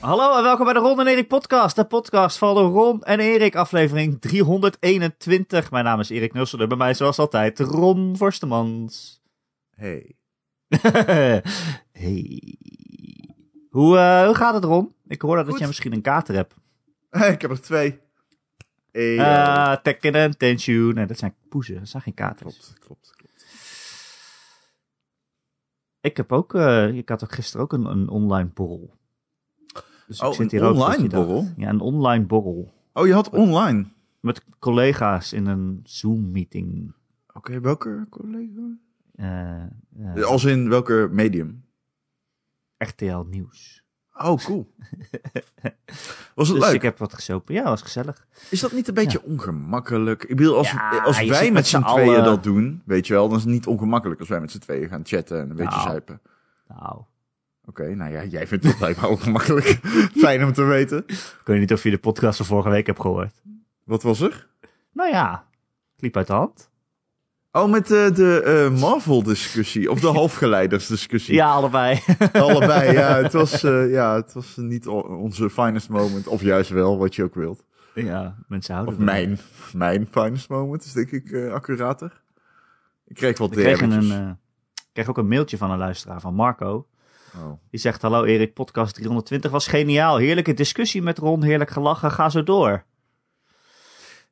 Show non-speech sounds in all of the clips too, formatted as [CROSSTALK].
Hallo en welkom bij de Ron en Erik podcast. De podcast van de Ron en Erik, aflevering 321. Mijn naam is Erik Nusselder, bij mij zoals altijd Ron Forstemans. Hey. [LAUGHS] hey. Hoe, eh, hoe gaat het Ron? Ik hoorde dat jij misschien een kater hebt. [LAUGHS] ik heb er twee. Hey, eh, Ah, Tekken en Tenshu. Nee, dat zijn poezen, dat zijn geen katers. klopt, klopt, klopt. Ik heb ook, eh, ik had ook gisteren ook een, een online borrel. Dus Oh, ik zit een hier ook online borrel? Ja, een online borrel. Oh, je had online. Met collega's in een Zoom-meeting. Oké, welke collega? Eh, eh, Als in welke medium? RTL Nieuws. Oh, cool. [LAUGHS] Was het Dus leuk? ik heb wat gesopen. Ja, was gezellig. Is dat niet een beetje ongemakkelijk? Ik bedoel, als, Ja, als wij met z'n tweeën dat doen, weet je wel, dan is het niet ongemakkelijk als wij met z'n tweeën gaan chatten en een beetje Nou. zuipen. Nou, Oké, nou ja, jij vindt het blijkbaar ongemakkelijk. [LAUGHS] Fijn om te weten. ik weet niet of je de podcast van vorige week hebt gehoord. Wat was er? Nou ja, het liep uit de hand. Oh, met eh, de eh, Marvel-discussie. Of de [LAUGHS] halfgeleidersdiscussie. Ja, allebei. [LAUGHS] Allebei, ja. Het was, eh, ja, het was niet onze finest moment. Of juist wel, wat je ook wilt. ja, mensen houden Of mijn, mijn finest moment is denk ik accurater. Ik kreeg wat Ik kreeg, een, kreeg ook een mailtje van een luisteraar, van Marco. Oh. Die zegt, hallo Erik, podcast 320 was geniaal. Heerlijke discussie met Ron, heerlijk gelachen, ga zo door.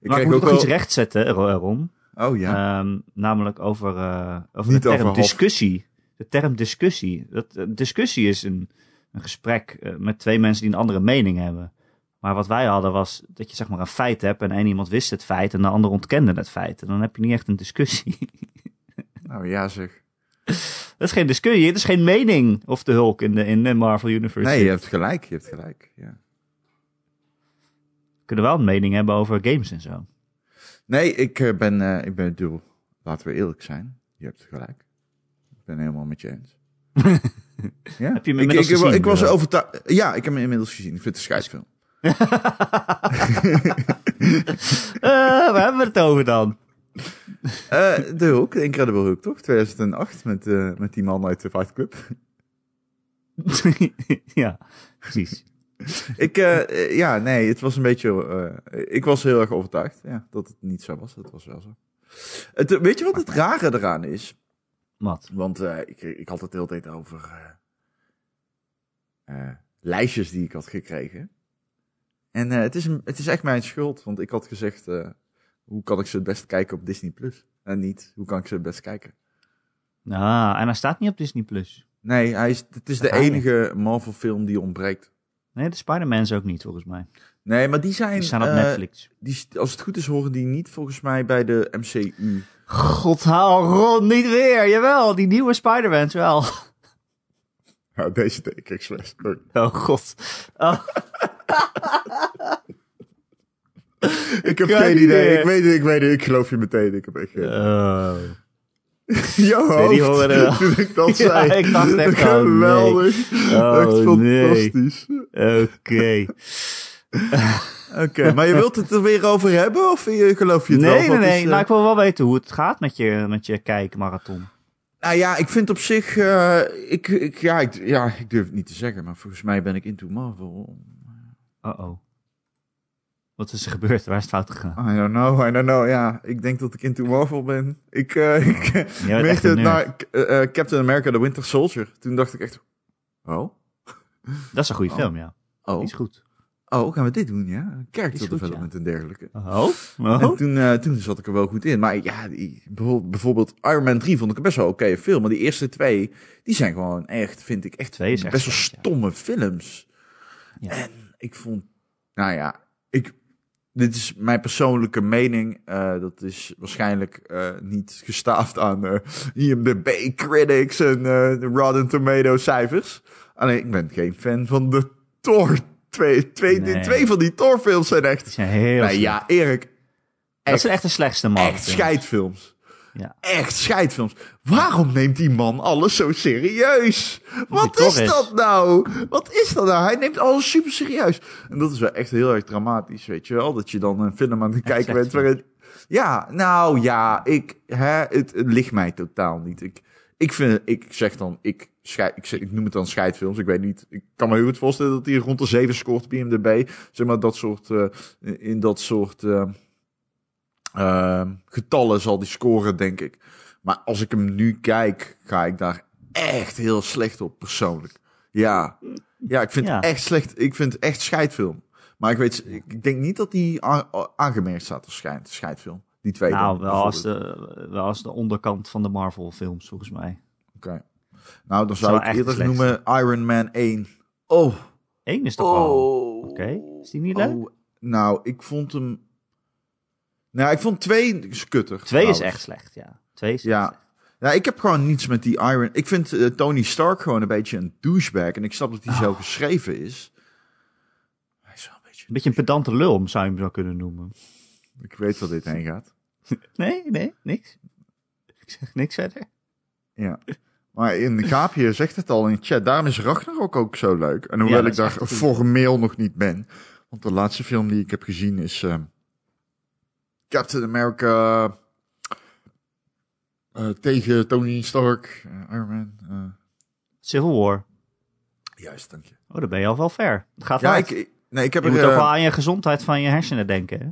Ik maar ik moet ook nog wel... iets rechtzetten, Ro- Ron. Oh ja. Ehm, namelijk over, eh, over Niet de term over discussie. De term discussie. Dat, eh, discussie is een, een gesprek eh, met twee mensen die een andere mening hebben. Maar wat wij hadden was dat je zeg maar een feit hebt en één iemand wist het feit en de ander ontkende het feit. En dan heb je niet echt een discussie. [LAUGHS] Nou ja zeg. Dat is geen discussie, het is geen mening of de Hulk in de, in de Marvel Universe. Nee, je hebt gelijk. Je hebt gelijk. Ja. We kunnen wel een mening hebben over games en zo. Nee, ik eh, ben, eh, ik ben dubbel. Laten we eerlijk zijn. Je hebt gelijk. Ik ben helemaal met je eens. [LAUGHS] ja? Heb je hem inmiddels ik, gezien, ik was overtuigd. Ja, ik heb hem inmiddels gezien. Ik vind het een scheidsfilm. [LAUGHS] Eh, waar hebben we het over dan? Eh, de Hulk, de Incredible Hulk, toch? 2008 met, eh, met die man uit de Fight Club. [LAUGHS] ja, precies. ik, eh, ja, nee, het was een beetje. ik was heel erg overtuigd ja, dat het niet zo was. Dat was wel zo. Het, weet je wat het rare eraan is? Wat? Want ik, ik had het de hele tijd over lijstjes die ik had gekregen. En het, is een, het is echt mijn schuld, want ik had gezegd: hoe kan ik ze het best kijken op Disney Plus? En niet, hoe kan ik ze het best kijken? Ah, en hij staat niet op Disney+. Plus. Nee, hij is, het is de enige Marvel-film die ontbreekt. Nee, de Spider-Mans ook niet, volgens mij. Nee, maar die zijn. Die staan op eh, Netflix. Die, als het goed is, horen die niet volgens mij bij de MCU. God, hou Ron niet weer. Jawel, die nieuwe Spider-Mans wel. Ja, deze deed ik. Oh god. Oh, [LAUGHS] [LAUGHS] Ik heb geen idee. Ik weet het, ik weet het. Ik geloof je meteen. Ik heb echt geen... oh. [LAUGHS] Nee, hoofd, [LAUGHS] toen ik dat Ja, zei. ik dacht echt, oh, Geweldig. Oh, echt nee. fantastisch. Oké. Oké, maar je wilt het er weer over hebben? Of je- geloof je het wel? Nee, nee, nee. eh, Nou, ik wil wel weten hoe het gaat met je, met je kijkmarathon. Nou ja, ik vind op zich... eh, ik, ik, ja, ik, ja, ik durf het niet te zeggen, maar volgens mij ben ik into Marvel. Uh-oh. Wat is er gebeurd? Waar is het fout gegaan? I don't know, I don't know. Ja, ik denk dat ik into Marvel ben. Ik, eh ik echt merkte het eh, eh, Captain America The Winter Soldier. Toen dacht ik echt... Oh? Dat is een goede Oh. film, ja. Oh? Die is goed. Oh, gaan we dit doen, ja? Character development en dergelijke. Oh? En Oh? toen, eh, toen zat ik er wel goed in. Maar ja, die, bijvoorbeeld, Iron Man 3 vond ik een best wel oké film. Maar die eerste twee, die zijn gewoon echt, vind ik echt, echt best wel ja. stomme films. Ja. En ik vond, nou ja, ik, dit is mijn persoonlijke mening. Eh, dat is waarschijnlijk eh, niet gestaafd aan eh IMDb critics en de Rotten Tomato cijfers. Alleen ik ben geen fan van de Thor. Twee, twee, Nee. twee van die Thor films zijn echt... zijn heel Nou ja, Erik, Dat is echt de slechtste man. echt scheidfilms. Ja. Echt scheidfilms. Waarom neemt die man alles zo serieus? Wat is dat nou? Wat is dat nou? Hij neemt alles super serieus. En dat is wel echt heel erg dramatisch, weet je wel? Dat je dan een film aan het kijken bent waarin... Ja, nou ja, ik, hè, het, het ligt mij totaal niet. Ik, ik vind, ik zeg dan, ik, scheid, ik, zeg- ik noem het dan scheidfilms. Ik weet niet, ik kan me heel goed voorstellen dat hij rond de 7 scoort op IMDb. Zeg maar dat soort, eh, in dat soort eh, eh, getallen zal die scoren, denk ik. Maar als ik hem nu kijk, ga ik daar echt heel slecht op, persoonlijk. Ja, ja ik vind Ja. het echt slecht. Ik vind het echt scheidfilm. Maar ik weet, ik denk niet dat die aangemerkt staat als scheid, scheidfilm. Die twee. Nou, dan, wel als, de, wel als de onderkant van de Marvel films, volgens mij. Oké. Nou, dan wel zou ik eerder slecht. noemen Iron Man 1. Oh. Eén is toch wel... Oh. Oké, is die niet leuk? Oh, nou, ik vond hem... Nou, ik vond twee skutter. Twee is echt slecht, ja. Twee is Ja. echt slecht. Ja, ik heb gewoon niets met die Iron... Ik vind eh, Tony Stark gewoon een beetje een douchebag. En ik snap dat hij zo Oh. geschreven is. Hij is wel een beetje... Een beetje een pedante lul, zou je hem zo kunnen noemen. Ik weet waar dit heen gaat. [LAUGHS] Nee, nee, niks. Ik zeg niks verder. Ja. Maar in Gaapje zegt het al in chat. Daarom is Ragnarok ook zo leuk. En hoewel ik daar formeel nog niet ben. Want de laatste film die ik heb gezien is... eh, Captain America... eh, tegen Tony Stark. eh, Iron Man. eh. Civil War. juist, dank je. Oh, dan ben je al wel ver. Het gaat Ja, ik, nee, ik heb Je er... moet ook wel aan je gezondheid van je hersenen denken, hè?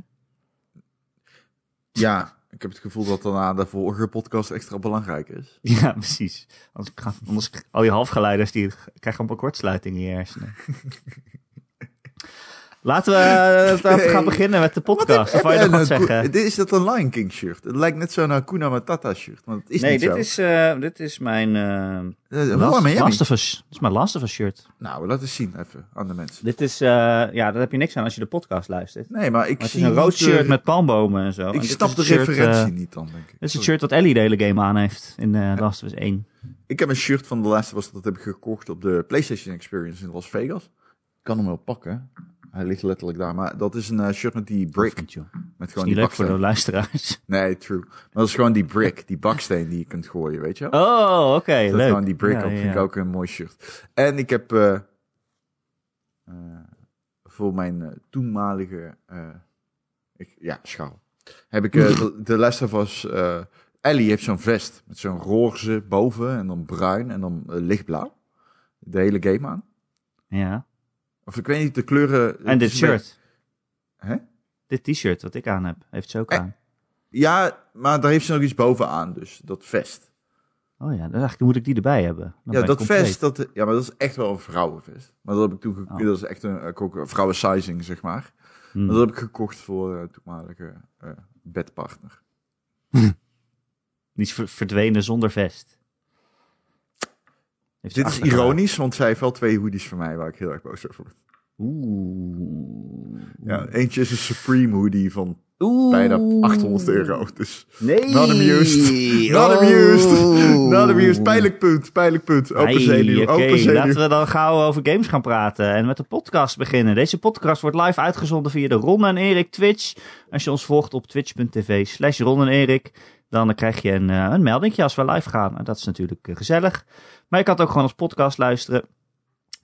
Ja, ik heb het gevoel dat dan aan de vorige podcast extra belangrijk is. [LAUGHS] Ja, precies. Anders, anders al je halfgeleiders die krijgen allemaal kortsluiting in je hersenen. [LAUGHS] Laten we eh, Nee. gaan beginnen met de podcast. Wil je nog wat zeggen? Dit is dat een Lion King shirt. Het lijkt net zo naar Kuna Matata shirt, maar het is Nee, niet dit zo. is, eh, dit is mijn eh Eh, Last, of Us. Dit is mijn Last of Us shirt. Nou, laat eens zien even aan de mensen. Dit is, ja, daar heb je niks aan als je de podcast luistert. Nee, maar ik Maar het zie is een rood shirt met palmbomen en zo. Ik snap de shirt, referentie niet dan, denk ik. Dit is het shirt dat Ellie de hele game aan heeft in eh Last of Us 1. Ik heb een shirt van The Last of Us, dat heb ik gekocht op de PlayStation Experience in Las Vegas. Ik kan hem wel pakken. Hij ligt letterlijk daar. Maar dat is een eh, shirt met die brick. Met is gewoon niet die leuk voor de luisteraars. [LAUGHS] Nee, true. Maar dat is gewoon die brick, die baksteen die je kunt gooien, weet je? Oh, oké, staat leuk. gewoon die brick Ja, op, ja, vind ik ook een mooi shirt. En ik heb eh, eh, voor mijn toenmalige eh, ik, ja, schaal, heb ik de, de Last of Us, Ellie heeft zo'n vest met zo'n roze boven en dan bruin en dan lichtblauw. De hele game aan. Ja. Of ik weet niet, de kleuren... En het dit shirt. beetje- Hè? Dit t-shirt wat ik aan heb, heeft ze ook Eh, aan. Ja, maar daar heeft ze nog iets bovenaan, dus dat vest. Oh ja, dan eigenlijk moet ik die erbij hebben. Dan ja, dat vest, dat, ja, maar dat is echt wel een vrouwenvest. Maar dat heb ik toen gekocht. Oh. Dat is echt een, ook een vrouwensizing, zeg maar. Hmm. Maar dat heb ik gekocht voor uh, toenmalige eh, bedpartner. [LAUGHS] Die is ver- verdwenen zonder vest. Dit is ironisch, want zij heeft wel twee hoodies voor mij waar ik heel erg boos over ben. Oeh. Ja, eentje is een Supreme hoodie van Oeh. bijna 800 euro. Dus Nee. Not amused. Not Oh. amused. not amused. Pijnlijk punt, pijnlijk punt. Open Hey, zenuw, oké, open zenuw. laten we dan gauw over games gaan praten en met de podcast beginnen. Deze podcast wordt live uitgezonden via de Ron en Erik Twitch. Als je ons volgt op twitch.tv slash Ron en Erik, dan krijg je een, eh, een meldingje als we live gaan. En dat is natuurlijk eh, gezellig. Maar je kan het ook gewoon als podcast luisteren.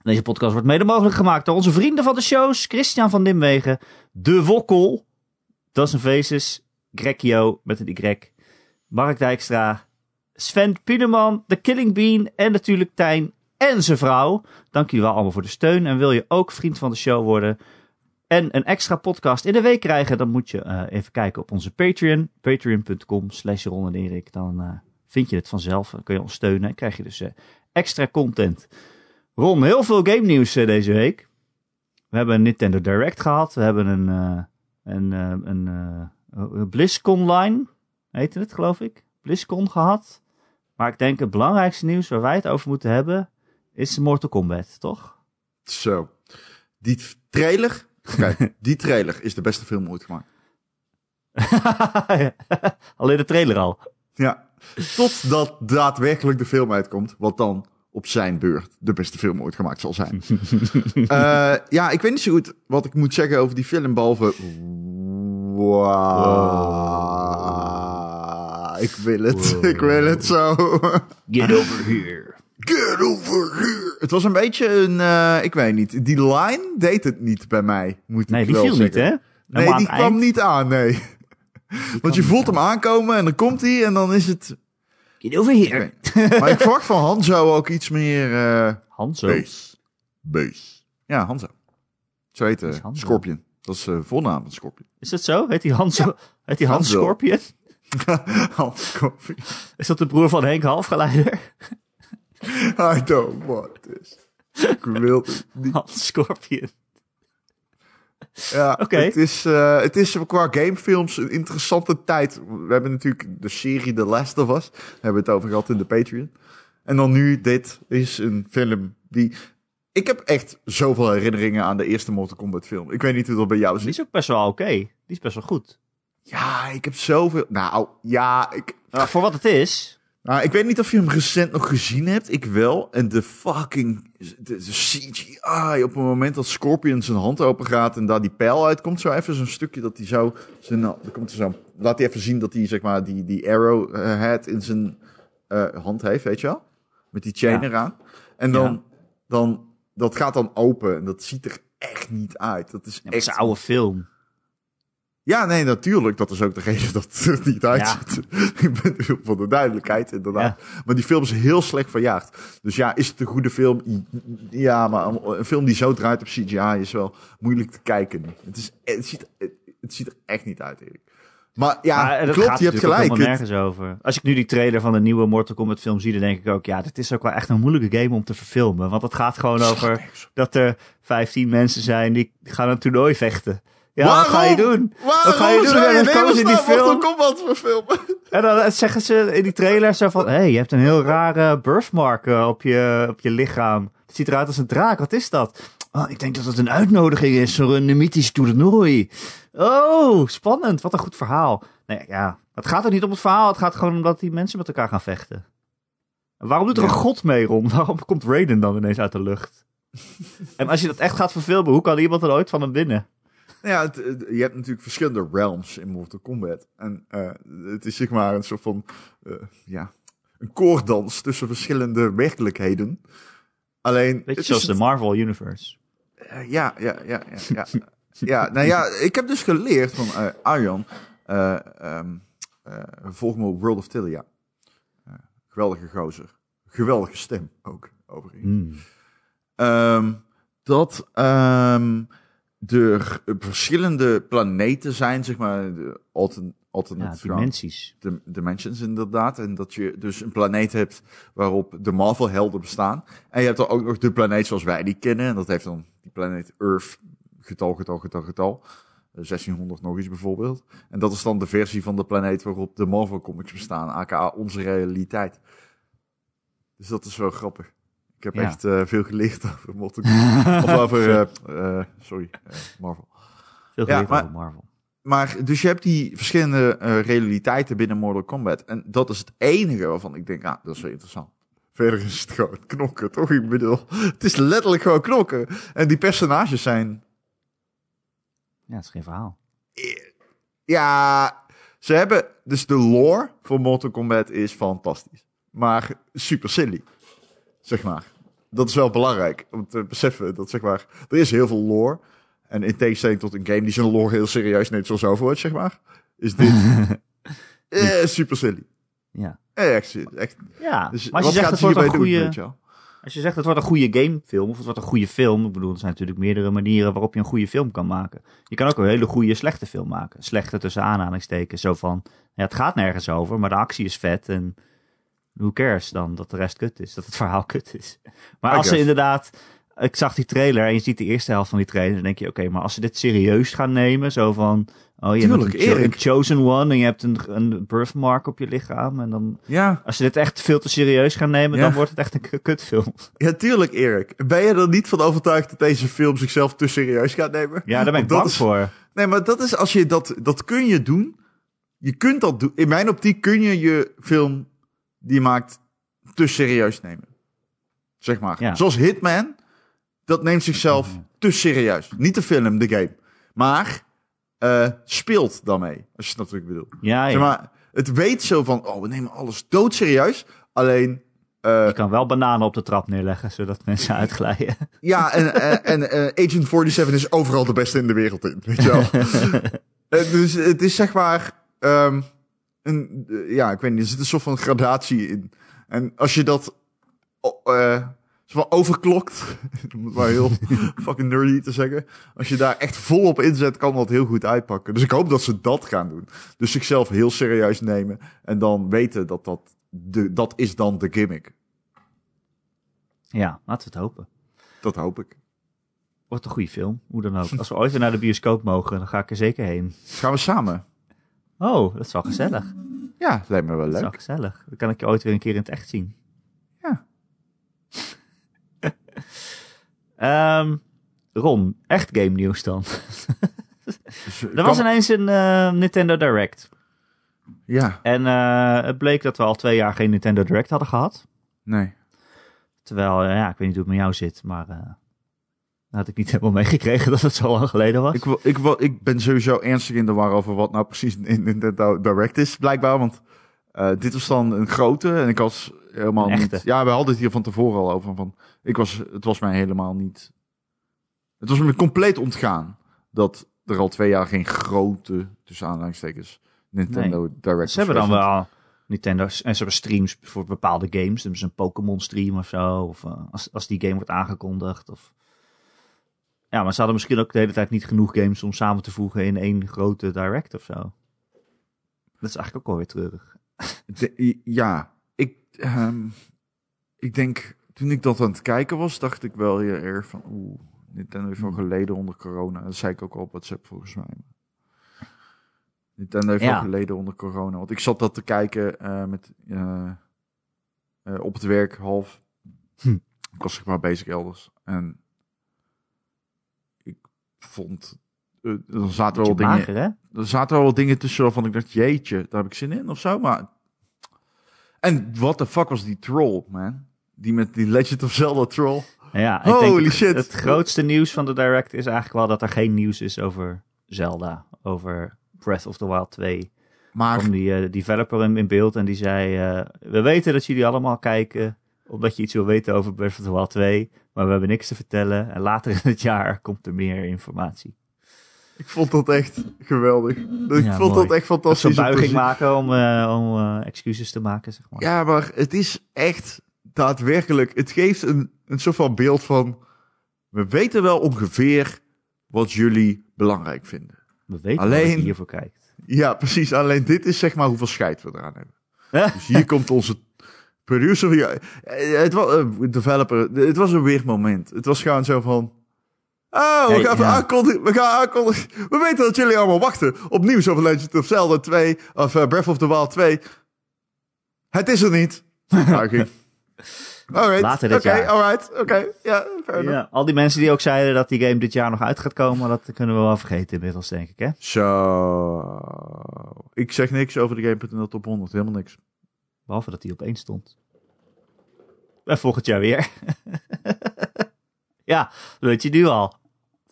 Deze podcast wordt mede mogelijk gemaakt door onze vrienden van de shows. Christian van Dimwegen, De Wokkel, Dozen Faces, Grekio met een Y, Mark Dijkstra, Sven Pieneman, The Killing Bean en natuurlijk Tijn en zijn vrouw. Dank jullie wel allemaal voor de steun. En wil je ook vriend van de show worden en een extra podcast in de week krijgen, dan moet je eh, even kijken op onze Patreon. Patreon.com slash Ron en Erik. Dan eh, vind je het vanzelf. Dan kun je ons steunen en krijg je dus eh, extra content. Ron, heel veel game nieuws eh, deze week. We hebben een Nintendo Direct gehad. We hebben een, eh, een, eh, een, eh, een BlizzCon Line, heette het geloof ik. BlizzCon gehad. Maar ik denk het belangrijkste nieuws waar wij het over moeten hebben, is Mortal Kombat, toch? Zo. Die trailer, [LAUGHS] die trailer is de beste film ooit gemaakt. [LAUGHS] Alleen de trailer al. Ja. Totdat daadwerkelijk de film uitkomt, wat dan op zijn beurt de beste film ooit gemaakt zal zijn. [LAUGHS] Eh, ja, ik weet niet zo goed wat ik moet zeggen over die film, behalve... Wow. ik wil het. Ik wil het zo. Get over here. Get over here. Het was een beetje een, eh, ik weet niet, die line deed het niet bij mij, moet Nee, ik die viel niet, hè? Nee, die kwam eind, niet aan, nee. Want je voelt hem aankomen en dan komt hij en dan is het... Get over here. Maar ik [LAUGHS] verwacht van Hanzo ook iets meer... eh Hanzo. Base. Base. Ja, Hanzo. Zo heet uh, Hanzo? Scorpion. Dat is de voornaam van Scorpion. Is dat zo? Heet die Hanzo? Heet die Hans Hanzo. Scorpion? [LAUGHS] Hans Scorpion. Is dat de broer van Henk Halfgeleider? I don't want this. Ik wil het niet. Hans Scorpion. Ja, [LAUGHS] het, is, eh, het is qua gamefilms een interessante tijd. We hebben natuurlijk de serie The Last of Us. Daar hebben we het over gehad in de Patreon. En dan nu dit is een film die... Ik heb echt zoveel herinneringen aan de eerste Mortal Kombat film. Ik weet niet hoe dat bij jou Die zit. is ook best wel oké. Die is best wel goed. Ja, ik heb zoveel... Nou, ja, ik... Nou, voor wat het is. Nou, ik weet niet of je hem recent nog gezien hebt. Ik wel. En de fucking de, de CGI op het moment dat Scorpion zijn hand open gaat en daar die pijl uitkomt, zo even zo'n stukje dat hij zo zijn, nou, er komt er zo, laat hij even zien dat hij zeg maar die die arrowhead in zijn eh, hand heeft, weet je wel, met die chain Ja. eraan. En dan, Ja. dan dat gaat dan open en dat ziet er echt niet uit. Dat is Ja, het is echt een oude film. Ja, nee, natuurlijk. Dat is ook de reden [LAUGHS] dat het er niet uitziet. [LAUGHS] Ik ben voor de duidelijkheid, inderdaad. Maar die film is heel slecht verjaagd. Dus ja, is het een goede film? Ja, maar een film die zo draait op CGI is wel moeilijk te kijken. Het, is, het, ziet, het, het ziet er echt niet uit, Erik. Maar ja, maar klopt, je hebt gelijk. Het- nergens over. Als ik nu die trailer van de nieuwe Mortal Kombat film zie, dan denk ik ook, ja, dit is ook wel echt een moeilijke game om te verfilmen. Want het gaat gewoon over dat er 15 mensen zijn die gaan een toernooi vechten. Ja, wat ga je doen? Waarom Wat ga je doen? [LAUGHS] En dan komen ze in die film. Kombat verfilmen? En dan zeggen ze in die trailer zo van, hé, hey, je hebt een heel rare birthmark eh, op je, op je lichaam. Het ziet eruit als een draak, wat is dat? Oh, ik denk dat het een uitnodiging is voor een mythisch toernooi. Oh, spannend, wat een goed verhaal. Nee, ja, het gaat er niet om het verhaal, het gaat gewoon om dat die mensen met elkaar gaan vechten. En waarom doet er Ja. een god mee, Ron? [LAUGHS] Waarom komt Raiden dan ineens uit de lucht? [LAUGHS] en als je dat echt gaat verfilmen, hoe kan iemand er ooit van hem winnen? Ja, het- het- je hebt natuurlijk verschillende realms in Mortal Kombat. En eh, het is zeg maar een soort van, eh, ja, een koordans tussen verschillende werkelijkheden. Alleen, Beetje zoals de Marvel Universe. Eh, ja, ja, ja, ja. ja. ja, nou ja, ik heb dus geleerd van Arjan. eh, volg me op World of Tilia. Geweldige gozer. Geweldige stem ook, overigens. Hmm. Ehm, dat ehm, er verschillende planeten zijn, zeg maar, de altern, Ja, alternate dimensies. dim- dimensions inderdaad. En dat je dus een planeet hebt waarop de Marvel-helden bestaan. En je hebt dan ook nog de planeet zoals wij die kennen. En dat heeft dan die planeet Earth, getal, getal, getal, getal. Eh, 1600 nog iets bijvoorbeeld. En dat is dan de versie van de planeet waarop de Marvel-comics bestaan. aka onze realiteit. Dus dat is wel grappig. Ik heb Ja. echt eh, veel geleerd [LAUGHS] over Mortal [LAUGHS] Kombat. of over, eh, eh, sorry, Marvel. Veel Ja, geleerd maar- over Marvel. Maar dus je hebt die verschillende realiteiten binnen Mortal Kombat. En dat is het enige waarvan ik denk, ah, dat is wel interessant. Verder is het gewoon knokken, toch? Ik bedoel, het is letterlijk gewoon knokken. En die personages zijn, Ja, het is geen verhaal. ja, ze hebben, dus de lore voor Mortal Kombat is fantastisch. Maar super silly, zeg maar. Dat is wel belangrijk om te beseffen dat, zeg maar, er is heel veel lore. En in tegenstelling tot een game die zijn lore heel serieus neemt, zoals Overwatch, zeg maar, is dit [LAUGHS] eh, super silly. Ja. Echt, echt. Ja, Dus maar als je zegt het wordt een doen, goede... Als je zegt het wordt een goede gamefilm, of het wordt een goede film. Ik bedoel, er zijn natuurlijk meerdere manieren waarop je een goede film kan maken. Je kan ook een hele goede slechte film maken. Slechte tussen aanhalingstekens. Zo van, ja, het gaat nergens over, maar de actie is vet. En who cares dan dat de rest kut is? Dat het [LAUGHS] verhaal kut is. Maar I als ze inderdaad... Ik zag die trailer en je ziet de eerste helft van die trailer. Dan denk je, oké, maar als ze dit serieus gaan nemen. Zo van, oh, je Tuurlijk, bent een, cho- Erik. een chosen one en je hebt een, een birthmark op je lichaam. En dan, Ja, als ze dit echt veel te serieus gaan nemen, Ja. dan wordt het echt een kutfilm. ja, tuurlijk, Erik. Ben je er niet van overtuigd dat deze film zichzelf te serieus gaat nemen? Ja, daar ben ik bang is- voor. Nee, maar dat is als je dat, dat kun je doen. Je kunt dat doen. In mijn optiek kun je je film die maakt te serieus nemen. Zeg maar. Ja. Zoals Hitman. Dat neemt zichzelf te serieus. Niet de film, de game. Maar eh, speelt daarmee. Als je het natuurlijk bedoelt. Ja, ja. Zeg maar, Het weet zo van, oh, we nemen alles doodserieus. Alleen, eh, Je kan wel bananen op de trap neerleggen, zodat mensen uitglijden. ja, en, [LAUGHS] en, en eh, Agent 47 is overal de beste in de wereld in, weet je wel. [LAUGHS] Dus het is zeg maar, ehm, een, eh, ja, ik weet niet, er zit een soort van gradatie in. En als je dat oh, eh, van overklokt, [LAUGHS] om het maar heel [LAUGHS] fucking nerdy te zeggen. Als je daar echt volop inzet, kan dat heel goed uitpakken. Dus ik hoop dat ze dat gaan doen. Dus zichzelf heel serieus nemen en dan weten dat dat, de, dat is dan de gimmick. Ja, laten we het hopen. Dat hoop ik. Wordt een goede film, hoe dan ook. Als we ooit weer naar de bioscoop mogen, dan ga ik er zeker heen. Gaan we samen? Oh, dat is wel gezellig. Ja, dat lijkt me wel Dat is wel leuk. gezellig. Dan kan ik je ooit weer een keer in het echt zien. Ja. [LAUGHS] Ehm, Ron, echt game nieuws dan. [LAUGHS] Er was ineens een eh, Nintendo Direct. Ja, En eh, het bleek dat we al twee jaar geen Nintendo Direct hadden gehad. nee. Terwijl, eh, ja, ik weet niet hoe het met jou zit, maar had ik niet helemaal meegekregen dat het zo lang geleden was. Ik, wil, ik, wil, ik ben sowieso ernstig in de war over wat nou precies in Nintendo Direct is, blijkbaar. Want eh, dit was dan een grote en ik was helemaal niet... Ja, we hadden het hier van tevoren al over. Van, ik was, het was mij helemaal niet... Het was me compleet ontgaan dat er al twee jaar geen grote, tussen aanhalingstekens, Nintendo Direct Ze hebben dan wel Nintendo's en ze hebben streams voor bepaalde games. Ze een Pokémon stream of zo. Of eh, als, als die game wordt aangekondigd. Of... Ja, maar ze hadden misschien ook de hele tijd niet genoeg games om samen te voegen in één grote direct of zo. Dat is eigenlijk ook alweer treurig. De- ja, ik, ehm, ik denk, toen ik dat aan het kijken was, dacht ik wel heel erg van, oeh, Nintendo heeft wel geleden onder corona. Dat zei ik ook al op WhatsApp volgens mij. Nintendo heeft Ja. wel geleden onder corona. Want ik zat dat te kijken eh, met, eh, eh, op het werk half. Hm. Ik was zeg maar bezig elders. En vond, eh, er zaten wel dingen mager, hè? er zaten wel wat dingen tussen waarvan ik dacht, jeetje, daar heb ik zin in of zo. Maar... En what the fuck was die troll, man? Die met die Legend of Zelda troll. Ja, ik Holy denk het, shit. het grootste nieuws van de direct is eigenlijk wel dat er geen nieuws is over Zelda. Over Breath of the Wild 2. Maar kwam die eh, developer in, in beeld en die zei: eh, We weten dat jullie allemaal kijken, omdat je iets wil weten over Breath of the Wild 2, maar we hebben niks te vertellen. En later in het jaar komt er meer informatie. ik vond dat echt geweldig. Ik Ja, vond mooi. dat echt fantastisch. zo'n te buiging maken om, eh, om eh, excuses te maken, zeg maar. Ja, maar het is echt daadwerkelijk... Het geeft een, een soort van beeld van... We weten wel ongeveer wat jullie belangrijk vinden. We weten Alleen- dat je hiervoor kijkt. Ja, precies. Alleen dit is zeg maar hoeveel scheid we eraan hebben. Dus hier komt onze producer. Ja, eh, het was een developer. Het was een weird moment. Het was gewoon zo van. Oh, we gaan ja. aankondigen. We gaan aankondigen. We weten dat jullie allemaal wachten op nieuws over Legend of Zelda 2 of eh, Breath of the Wild 2. Het is er niet. [LAUGHS] Alright. Later dit Oké, jaar. alright. Oké. Ja. Ja, al die mensen die ook zeiden dat die game dit jaar nog uit gaat komen, dat kunnen we wel vergeten inmiddels, denk ik, hè? Zo. Ik zeg niks over de Game.nl top 100. Helemaal niks. Behalve dat hij op één stond. En volgend jaar weer. [LAUGHS] ja, dat weet je nu al.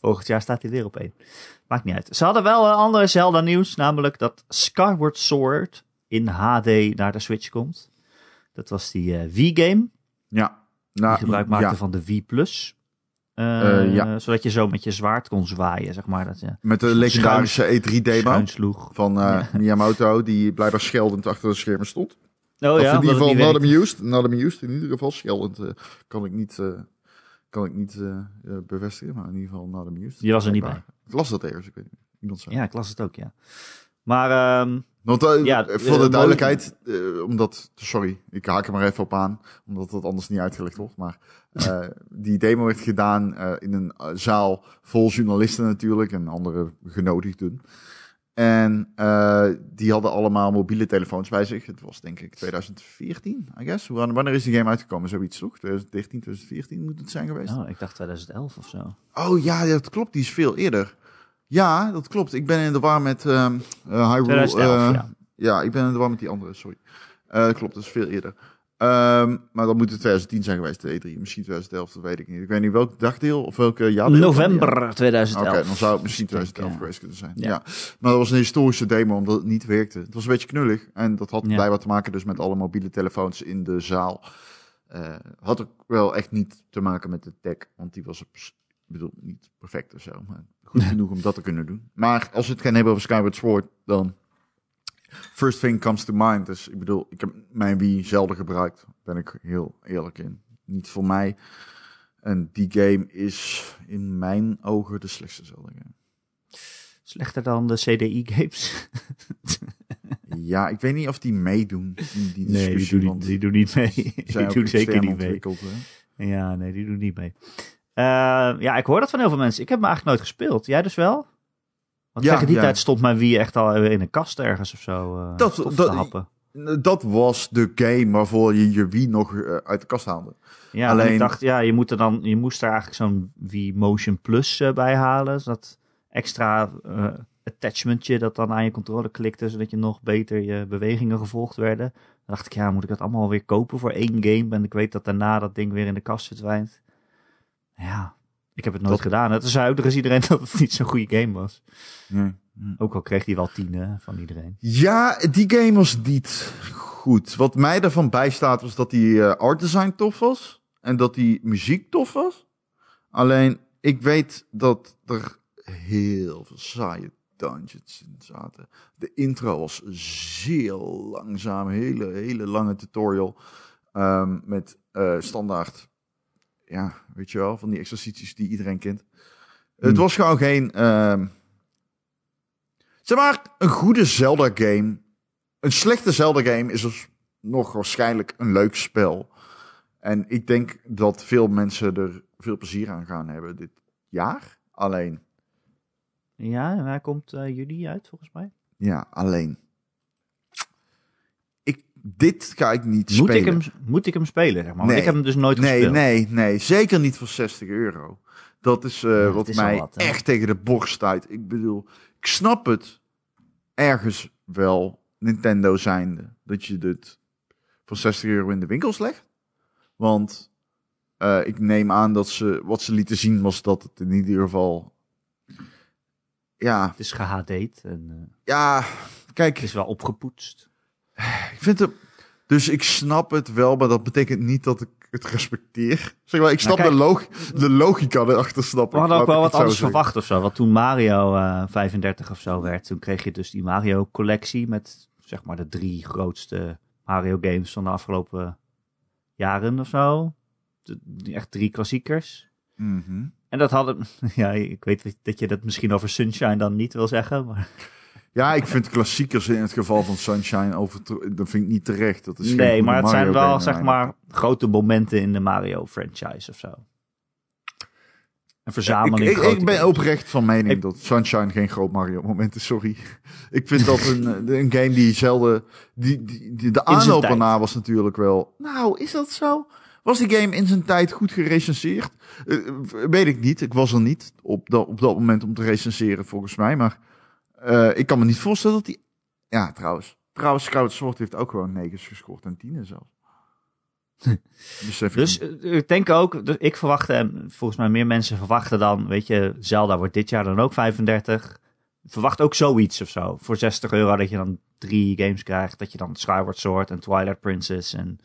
Volgend jaar staat hij weer op één. Maakt niet uit. Ze hadden wel een andere Zelda nieuws, namelijk dat Skyward Sword in HD naar de Switch komt. Dat was die eh, V-game, Ja. die Nou, gebruik maakte ja. van de V+. Plus. Eh, Eh, ja. Zodat je zo met je zwaard kon zwaaien, zeg maar. Dat Met de legendarische E3-demo schuin sloeg. van Miyamoto, die blijkbaar scheldend achter de schermen stond. Oh of ja, in ieder geval not amused. Not amused, in ieder geval scheldend. eh, kan ik niet, eh, kan ik niet eh, bevestigen, maar in ieder geval not amused. Je was er niet Blijkbaar. Ik las dat ergens, ik weet niet. Iemand zei. Ja, ik las het ook, ja. Maar ehm, Want eh, Ja, voor de duidelijkheid, omdat, sorry, ik haak er maar even op aan, omdat dat anders niet uitgelegd wordt. Maar [LAUGHS] die demo werd gedaan in een zaal vol journalisten natuurlijk en andere genodigden. En eh, die hadden allemaal mobiele telefoons bij zich. Het was denk ik 2014, I guess. Wanneer is die game uitgekomen? Zoiets toch? 2013, 2014 moet het zijn geweest. oh, ik dacht 2011 of zo. Oh ja, dat klopt. Die is veel eerder. Ja, dat klopt. Ik ben in de war met ehm eh Hyrule. 2011, eh, ja. ja, ik ben in de war met die andere, sorry. Klopt, dat is veel eerder. Ehm, maar dan moet het 2010 zijn geweest, de E3. Misschien 2011, dat weet ik niet. Ik weet niet welk dagdeel of welke jaar. November 2011. Oké, dan zou het misschien 2011 Ja. geweest kunnen zijn. Ja. Ja. Maar dat was een historische demo, omdat het niet werkte. Het was een beetje knullig. En dat had Ja. bij wat te maken dus met alle mobiele telefoons in de zaal. Eh, had ook wel echt niet te maken met de tech, want die was ik bedoel, niet perfect of zo. Maar goed [LAUGHS] genoeg om dat te kunnen doen. Maar als we het gaan hebben over Skyward Sword, dan... First thing comes to mind. Dus ik bedoel, ik heb mijn Wii zelden gebruikt. Ben ik heel eerlijk in. Niet voor mij. En die game is in mijn ogen de slechtste Zelda game. Slechter dan de CDI-games? [LAUGHS] Ja, ik weet niet of die meedoen. Die, die Nee, die doen, die doen niet mee. [LAUGHS] die doen zeker niet mee. hè? Ja, nee, die doen niet mee. Eh, ja, ik hoor dat van heel veel mensen. Ik heb hem eigenlijk nooit gespeeld. Jij dus wel? Want Ja, tegen die ja. tijd stond mijn Wii echt al in een kast ergens of zo. eh Dat- te happen. Dat was de game waarvoor je je Wii nog eh, uit de kast haalde. Ja, en alleen- ik dacht, ja, je, moet er dan, je moest er eigenlijk zo'n Wii Motion Plus eh, bij halen. Dat extra attachmentje dat dan aan je controle klikte, zodat je nog beter je bewegingen gevolgd werden. Dan dacht ik, ja, moet ik dat allemaal weer kopen voor één game? En ik weet dat daarna dat ding weer in de kast verdwijnt. Ja, ik heb het nooit Dat- gedaan. Het nog eens iedereen [LAUGHS] dat het niet zo'n goede game was. Nee. Ook al kreeg hij wel tien van iedereen. Ja, die game was niet goed. Wat mij ervan bijstaat was dat die eh, art design tof was. En dat die muziek tof was. Alleen, ik weet dat er heel veel saaie dungeons in zaten. De intro was zeer langzaam. Hele, hele lange tutorial. ehm, met eh, standaard, ja, weet je wel, van die exercities die iedereen kent. Het Hmm. was gewoon geen... ehm, Zeg maar, een goede Zelda-game. Een slechte Zelda-game is dus nog waarschijnlijk een leuk spel. En ik denk dat veel mensen er veel plezier aan gaan hebben dit jaar. Alleen, Ja, en hij komt juli uit volgens mij. ja, alleen. Dit ga ik niet Moet spelen. ik, hem, moet ik hem spelen, zeg maar? Want Nee. ik heb hem dus nooit Nee, gespeeld. nee, nee. Zeker niet voor 60 euro. Dat is eh, wat is mij wat, echt tegen de borst stuit. Ik bedoel, ik snap het ergens wel, Nintendo zijnde, dat je dit voor 60 euro in de winkels legt. Want eh, ik neem aan dat ze, wat ze lieten zien was dat het in ieder geval... Ja, Het is gehD'd en eh, ja, kijk, het is wel opgepoetst. [SIGHS] ik vind het... Dus ik snap het wel, maar dat betekent niet dat ik het respecteer. Zeg maar, ik snap kijk- de, log de logica erachter, snap We ik. hadden ook wel wat anders zeggen. verwacht of zo. Want toen Mario eh 35 of zo werd, toen kreeg je dus die Mario collectie met zeg maar de drie grootste Mario games van de afgelopen jaren of zo. De, echt drie klassiekers. Mhm. En dat hadden, [LAUGHS] ja, ik weet dat je dat misschien over Sunshine dan niet wil zeggen, maar Ja, ik vind klassiekers in het geval van Sunshine over. Dat vind ik niet terecht. Dat is geen nee, maar het zijn wel zeg maar grote momenten in de Mario franchise of zo. Een verzameling. Ik, ik, ben oprecht van mening Ik- dat Sunshine geen groot Mario moment is. Sorry. Ik vind dat een, eh, [LAUGHS] een game die zelden. Die, die, die- de aanloop erna was natuurlijk wel. Nou, is dat zo? Was die game in zijn tijd goed gerecenseerd? Eh, weet ik niet. Ik was er niet op dat, op dat moment om te recenseren, volgens mij. Maar eh, ik kan me niet voorstellen dat die. Ja, trouwens. Trouwens, Skyward Sword heeft ook gewoon negens gescoord en tienen zelfs. [LAUGHS] Dus niet. eh, ik denk ook, dus ik verwachtte, en volgens mij meer mensen verwachten dan, weet je, Zelda wordt dit jaar dan ook 35. Verwacht ook zoiets of zo. Voor 60 euro dat je dan drie games krijgt. Dat je dan Skyward Sword en Twilight Princess en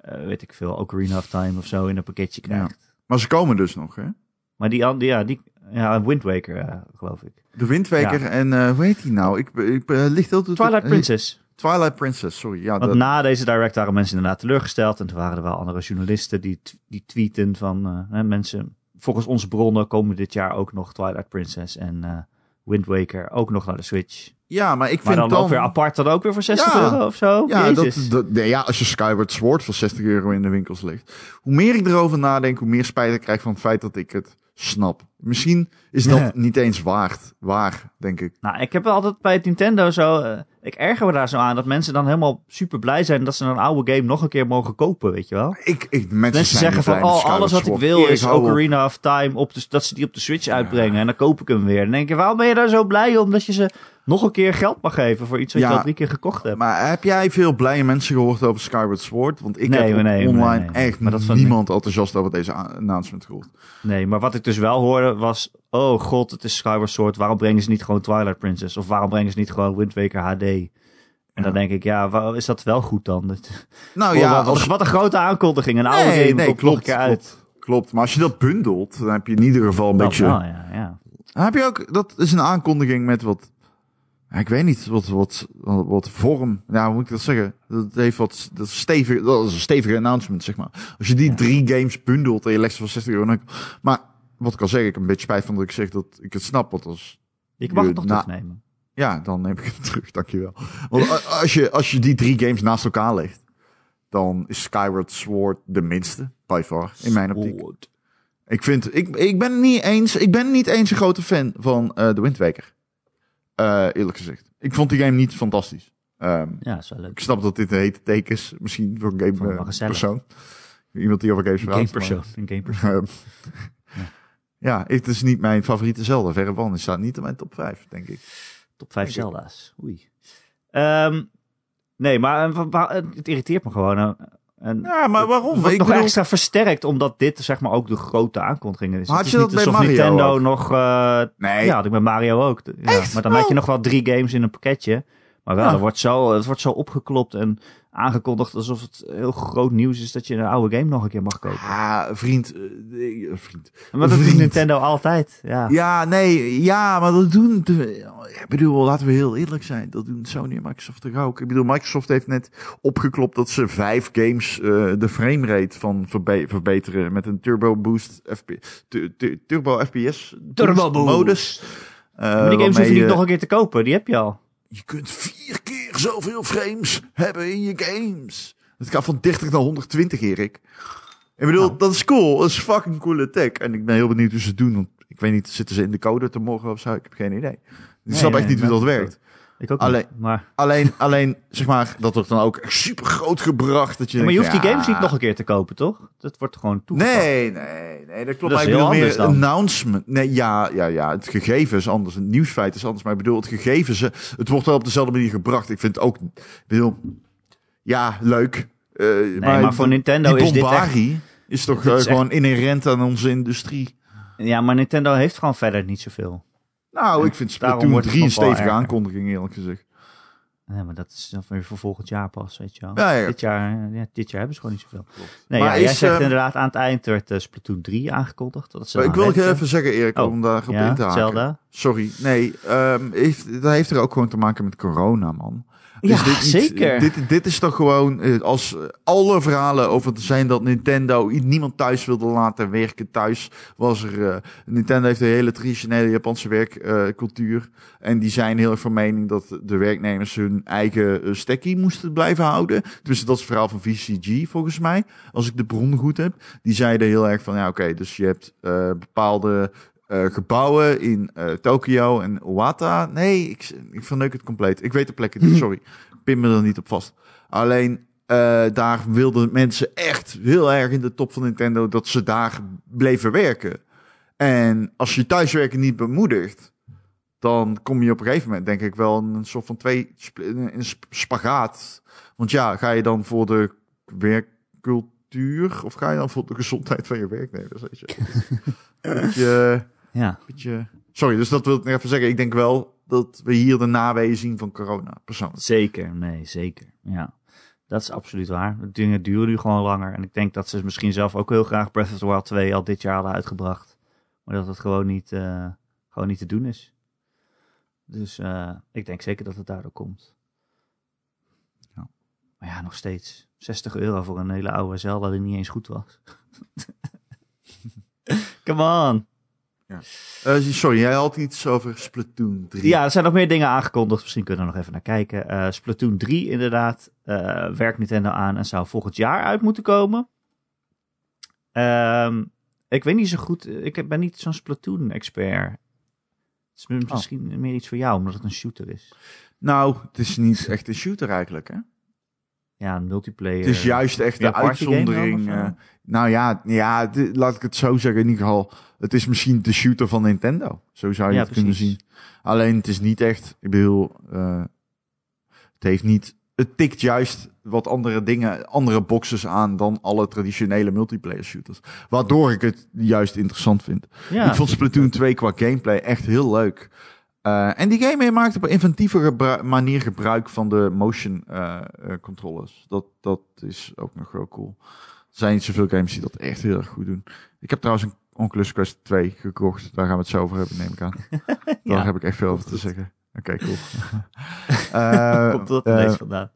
eh, weet ik veel, Ocarina of Time of zo in een pakketje krijgt. Maar ze komen dus nog, hè? Maar die, ja, die, ja, Wind Waker, eh, geloof ik. De Windweker en eh hoe heet die nou? Ik, ik eh, ligt heel Twilight Princess. Twilight Princess, sorry. Ja, Want dat, na deze direct waren mensen inderdaad teleurgesteld. En toen waren er wel andere journalisten die, die tweeten van mensen. Volgens onze bronnen komen dit jaar ook nog Twilight Princess en eh Wind Waker ook nog naar de Switch. ja, maar ik Maar vind dan, ook weer apart dan ook weer voor 60 Ja. euro of zo. Ja, Jezus. dat, dat, nee, ja, als je Skyward Sword voor 60 euro in de winkels ligt. Hoe meer ik erover nadenk, hoe meer spijt ik krijg van het feit dat ik het snap. Misschien is dat Ja. niet eens waard, waar, denk ik. Nou, ik heb altijd bij het Nintendo zo. eh, ik erger me daar zo aan dat mensen dan helemaal super blij zijn dat ze een oude game nog een keer mogen kopen, weet je wel. Ik, ik, mensen zeggen van, oh, alles wat ik wil is op. Ocarina of Time, op de, dat ze die op de Switch uitbrengen. En dan koop ik hem weer. En dan denk je, waarom ben je daar zo blij om dat je ze nog een keer geld mag geven voor iets wat Ja. je al drie keer gekocht hebt. Maar heb jij veel blije mensen gehoord over Skyward Sword? Want ik Nee, heb nee, online nee, echt Maar dat van- niemand enthousiast over deze announcement gehoord. Nee, maar wat ik dus wel hoorde was... Oh god, het is Skyward Sword. Waarom brengen ze niet gewoon Twilight Princess? Of waarom brengen ze niet gewoon Wind Waker HD? En dan denk ik, ja, is dat wel goed dan? [LAUGHS] Nou Oh, ja, wat, als, wat een grote aankondiging. Een oude nee, game nee, komt nog een klopt, keer uit. klopt, klopt. Maar als je dat bundelt, dan heb je in ieder geval een Dat beetje... wel, ja, ja. Dan heb je ook, dat is een aankondiging met wat, ik weet niet, wat, wat, wat, wat vorm. Nou, hoe moet ik dat zeggen? Dat heeft wat, dat is stevig, dat is een stevige announcement, zeg maar. Als je die drie games bundelt en je legt ze voor 60 euro. dan- Maar, wat ik al zeg, ik heb een beetje spijt van dat ik zeg dat ik het snap, want als, Ik mag het Je- nog na- terugnemen. ja, dan neem ik het [LAUGHS] terug, dankjewel. Want als je, als je die drie games naast elkaar legt, dan is Skyward Sword de minste, by far, in mijn optiek. Sword. Ik vind, ik, ik ben niet eens, ik ben niet eens een grote fan van eh de Wind Waker. Eh, eerlijk gezegd. Ik vond die game niet fantastisch. Ehm, Ja, is wel leuk. ik snap dat dit een hete take is, misschien voor een game eh, persoon. Iemand die over games Een praat. gamepersoon. Een gamepersoon. maar, [LAUGHS] ehm, ja, het is niet mijn favoriete Zelda. Verre van. Het staat niet in mijn top 5, denk ik. Top 5 Denk ik. Zelda's. Oei. Ehm, nee, maar eh, het irriteert me gewoon. En Ja, maar waarom? Het wordt Ik nog bedoel- extra versterkt, omdat dit zeg maar ook de grote aankondiging is. Maar had Het je dat niet bij Mario Nintendo ook? nog... eh, Nee. Ja, had ik bij Mario ook. Ja, Echt? maar dan had je Oh. nog wel drie games in een pakketje. Maar wel, Ja. er wordt zo, het wordt zo opgeklopt en aangekondigd alsof het heel groot nieuws is dat je een oude game nog een keer mag kopen. Ah, vriend. eh, eh, vriend. Maar dat doet Vriend. Nintendo altijd. Ja. Ja, nee, ja, maar dat doen. de- Ik bedoel, laten we heel eerlijk zijn. Dat doen Sony en Microsoft toch ook. Ik bedoel, Microsoft heeft net opgeklopt dat ze vijf games eh, de framerate van verbe- verbeteren met een turbo boost FP, tu- tu- turbo FPS Turbo boost. modus. Eh, maar die games hoef je niet nog een keer te kopen, die heb je al. Je kunt vier keer zoveel frames hebben in je games. Het gaat van 30 naar 120, Erik. Ik bedoel, Nou. dat is cool. Dat is fucking coole tech. En ik ben heel benieuwd hoe ze het doen. Want ik weet niet, zitten ze in de code te morgen of zo? Ik heb geen idee. Ik Nee, snap echt nee, niet hoe dat werkt. Ik ook Alleen- niet. Maar, Alleen, alleen, zeg maar, dat wordt dan ook super groot gebracht. Dat je, Ja, maar je hoeft die ja, games niet nog een keer te kopen, toch? Dat wordt gewoon toegepast. Nee, nee, nee, dat klopt. Dat is maar heel meer anders dan. announcement. Nee, ja, ja, ja, het gegeven is anders. Het nieuwsfeit is anders. Maar ik bedoel, het gegeven, ze, het wordt wel op dezelfde manier gebracht. Ik vind het ook, bedoel, ja, leuk. Eh, Nee, maar, voor Nintendo is dit echt... bombarie is toch eh, is gewoon inherent aan onze industrie. Ja, maar Nintendo heeft gewoon verder niet zoveel. Nou, En ik vind Splatoon wordt het 3 een stevige aankondiging, eerlijk gezegd. Nee, maar dat is dan weer voor volgend jaar pas, weet je wel. Ja, ja. Dit, jaar, ja, dit jaar hebben ze gewoon niet zoveel. Nee, Maar ja, jij zegt ehm, inderdaad aan het eind werd eh, Splatoon 3 aangekondigd. Dat ze ik wil werken. even zeggen, Erik, Oh, om daar op ja, in te haken. Zelda. Sorry, nee, ehm, heeft, dat heeft er ook gewoon te maken met corona, man. Ja, Is dit zeker. Dit, dit is toch gewoon, eh, als alle verhalen over te zijn dat Nintendo niemand thuis wilde laten werken thuis, was er, eh, Nintendo heeft een hele traditionele Japanse werkcultuur. en die zijn heel erg van mening dat de werknemers hun eigen eh, stekkie moesten blijven houden. Dus dat is het verhaal van VCG volgens mij, als ik de bron goed heb. Die zeiden heel erg van, ja oké, dus je hebt bepaalde eh, gebouwen in eh, Tokio en Owata. Nee, ik, ik verneuk het compleet. Ik weet de plekken niet, sorry. Pin me er niet op vast. Alleen eh, daar wilden mensen echt heel erg in de top van Nintendo dat ze daar bleven werken. En als je thuiswerken niet bemoedigt, dan kom je op een gegeven moment, denk ik, wel in een soort van twee een sp- spagaat. Want ja, ga je dan voor de werkcultuur of ga je dan voor de gezondheid van je werknemers? Weet je? [LAUGHS] Beetje, Ja, beetje... Sorry, dus dat wil ik even zeggen. Ik denk wel dat we hier de naweeën zien van corona, persoonlijk. zeker. Nee, zeker. Ja, dat is absoluut waar. De dingen duren nu gewoon langer. En ik denk dat ze misschien zelf ook heel graag Breath of the Wild 2 al dit jaar hadden uitgebracht. Maar dat het gewoon niet, eh, gewoon niet te doen is. Dus eh, ik denk zeker dat het daardoor komt. Ja. Maar ja, nog steeds. 60 euro voor een hele oude Zelda die niet eens goed was. [LAUGHS] Come on. Eh, sorry, jij had iets over Splatoon 3. Ja, er zijn nog meer dingen aangekondigd. Misschien kunnen we nog even naar kijken. Eh, Splatoon 3 inderdaad. eh werkt Nintendo aan en zou volgend jaar uit moeten komen. Ehm, ik weet niet zo goed. Ik ben niet zo'n Splatoon-expert. Het is misschien meer iets voor jou, omdat het een shooter is. Nou, het is niet echt een shooter eigenlijk, hè? Ja, een multiplayer. Het is juist echt de uitzondering. eh, Nou ja, ja laat ik het zo zeggen. In ieder geval, het is misschien de shooter van Nintendo. Zo zou je Ja, het kunnen zien. Alleen het is niet echt, ik bedoel, eh, het heeft niet, het tikt juist wat andere dingen, andere boxes aan dan alle traditionele multiplayer shooters. Waardoor ik het juist interessant vind. Ja, ik vond Splatoon 2 qua gameplay echt heel leuk. Eh, en die game maakt op een inventieve gebru- manier gebruik van de motion eh, eh, controllers. Dat, dat is ook nog wel cool. Er zijn niet zoveel games die dat echt heel erg goed doen. Ik heb trouwens een Oculus Quest 2 gekocht. Daar gaan we het zo over hebben, neem ik aan. [LAUGHS] Daar heb ik echt veel over te zeggen. Oké, cool. [LAUGHS] Eh, komt dat ineens vandaan.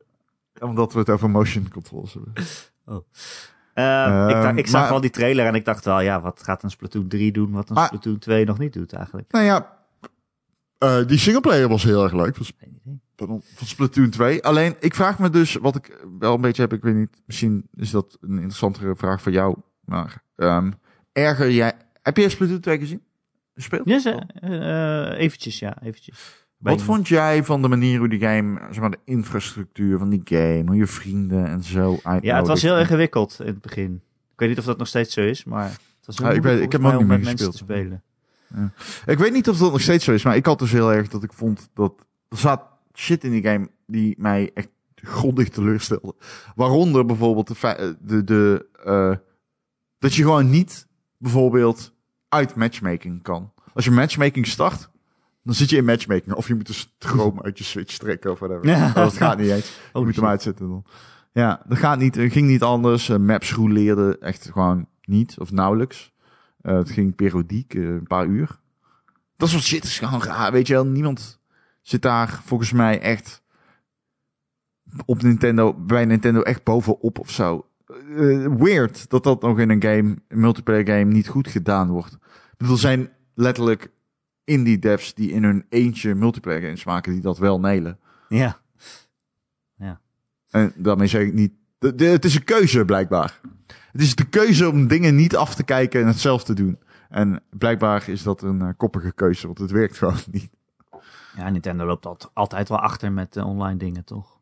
omdat we het over motion controls hebben. Eh, ik, dacht, ik zag maar- wel die trailer en ik dacht wel, ja, wat gaat een Splatoon 3 doen, wat een Maar- Splatoon 2 nog niet doet eigenlijk. Nou ja, eh, die singleplayer was heel erg leuk. Was. Pardon, van Splatoon 2. Alleen, ik vraag me dus, wat ik wel een beetje heb, ik weet niet, misschien is dat een interessantere vraag voor jou, maar ehm, erger jij, heb je Splatoon 2 gezien? Gespeeld? Ja, ze, eh, eventjes, ja, eventjes. Bij Wat vond jij van de manier hoe die game, zeg maar de infrastructuur van die game, hoe je vrienden en zo? Ja, het was heel ingewikkeld in het begin. Ik weet niet of dat nog steeds zo is, maar het was heel ik weet- ik heb ook niet meer mensen te spelen. Ik weet niet of dat nog steeds zo is, maar ik had dus heel erg dat ik vond dat er zat shit in die game die mij echt grondig teleurstelde. Waaronder bijvoorbeeld de, fe- de, de eh, dat je gewoon niet bijvoorbeeld uit matchmaking kan. Als je matchmaking start, dan zit je in matchmaking. Of je moet de stroom uit je switch trekken of whatever. Ja. Dat gaat niet eens. [LAUGHS] Je Oh, moet hem uitzetten dan. Ja, dat gaat niet. Het ging niet anders. Eh, maps roleerden echt gewoon niet of nauwelijks. Eh, het ging periodiek, eh, een paar uur. Dat soort shit is gewoon raar. Weet je wel, niemand zit daar volgens mij echt op Nintendo, bij Nintendo echt bovenop of zo. Eh, weird dat dat nog in een game, een multiplayer game, niet goed gedaan wordt. Er zijn letterlijk indie devs die in hun eentje multiplayer games maken die dat wel nailen. Ja, En daarmee zeg ik niet. de- de- het is een keuze, blijkbaar. Het is de keuze om dingen niet af te kijken en het zelf te doen. En blijkbaar is dat een eh, koppige keuze, want het werkt [LAUGHS] gewoon niet. ja Nintendo loopt alt- altijd wel achter met eh, online dingen, toch?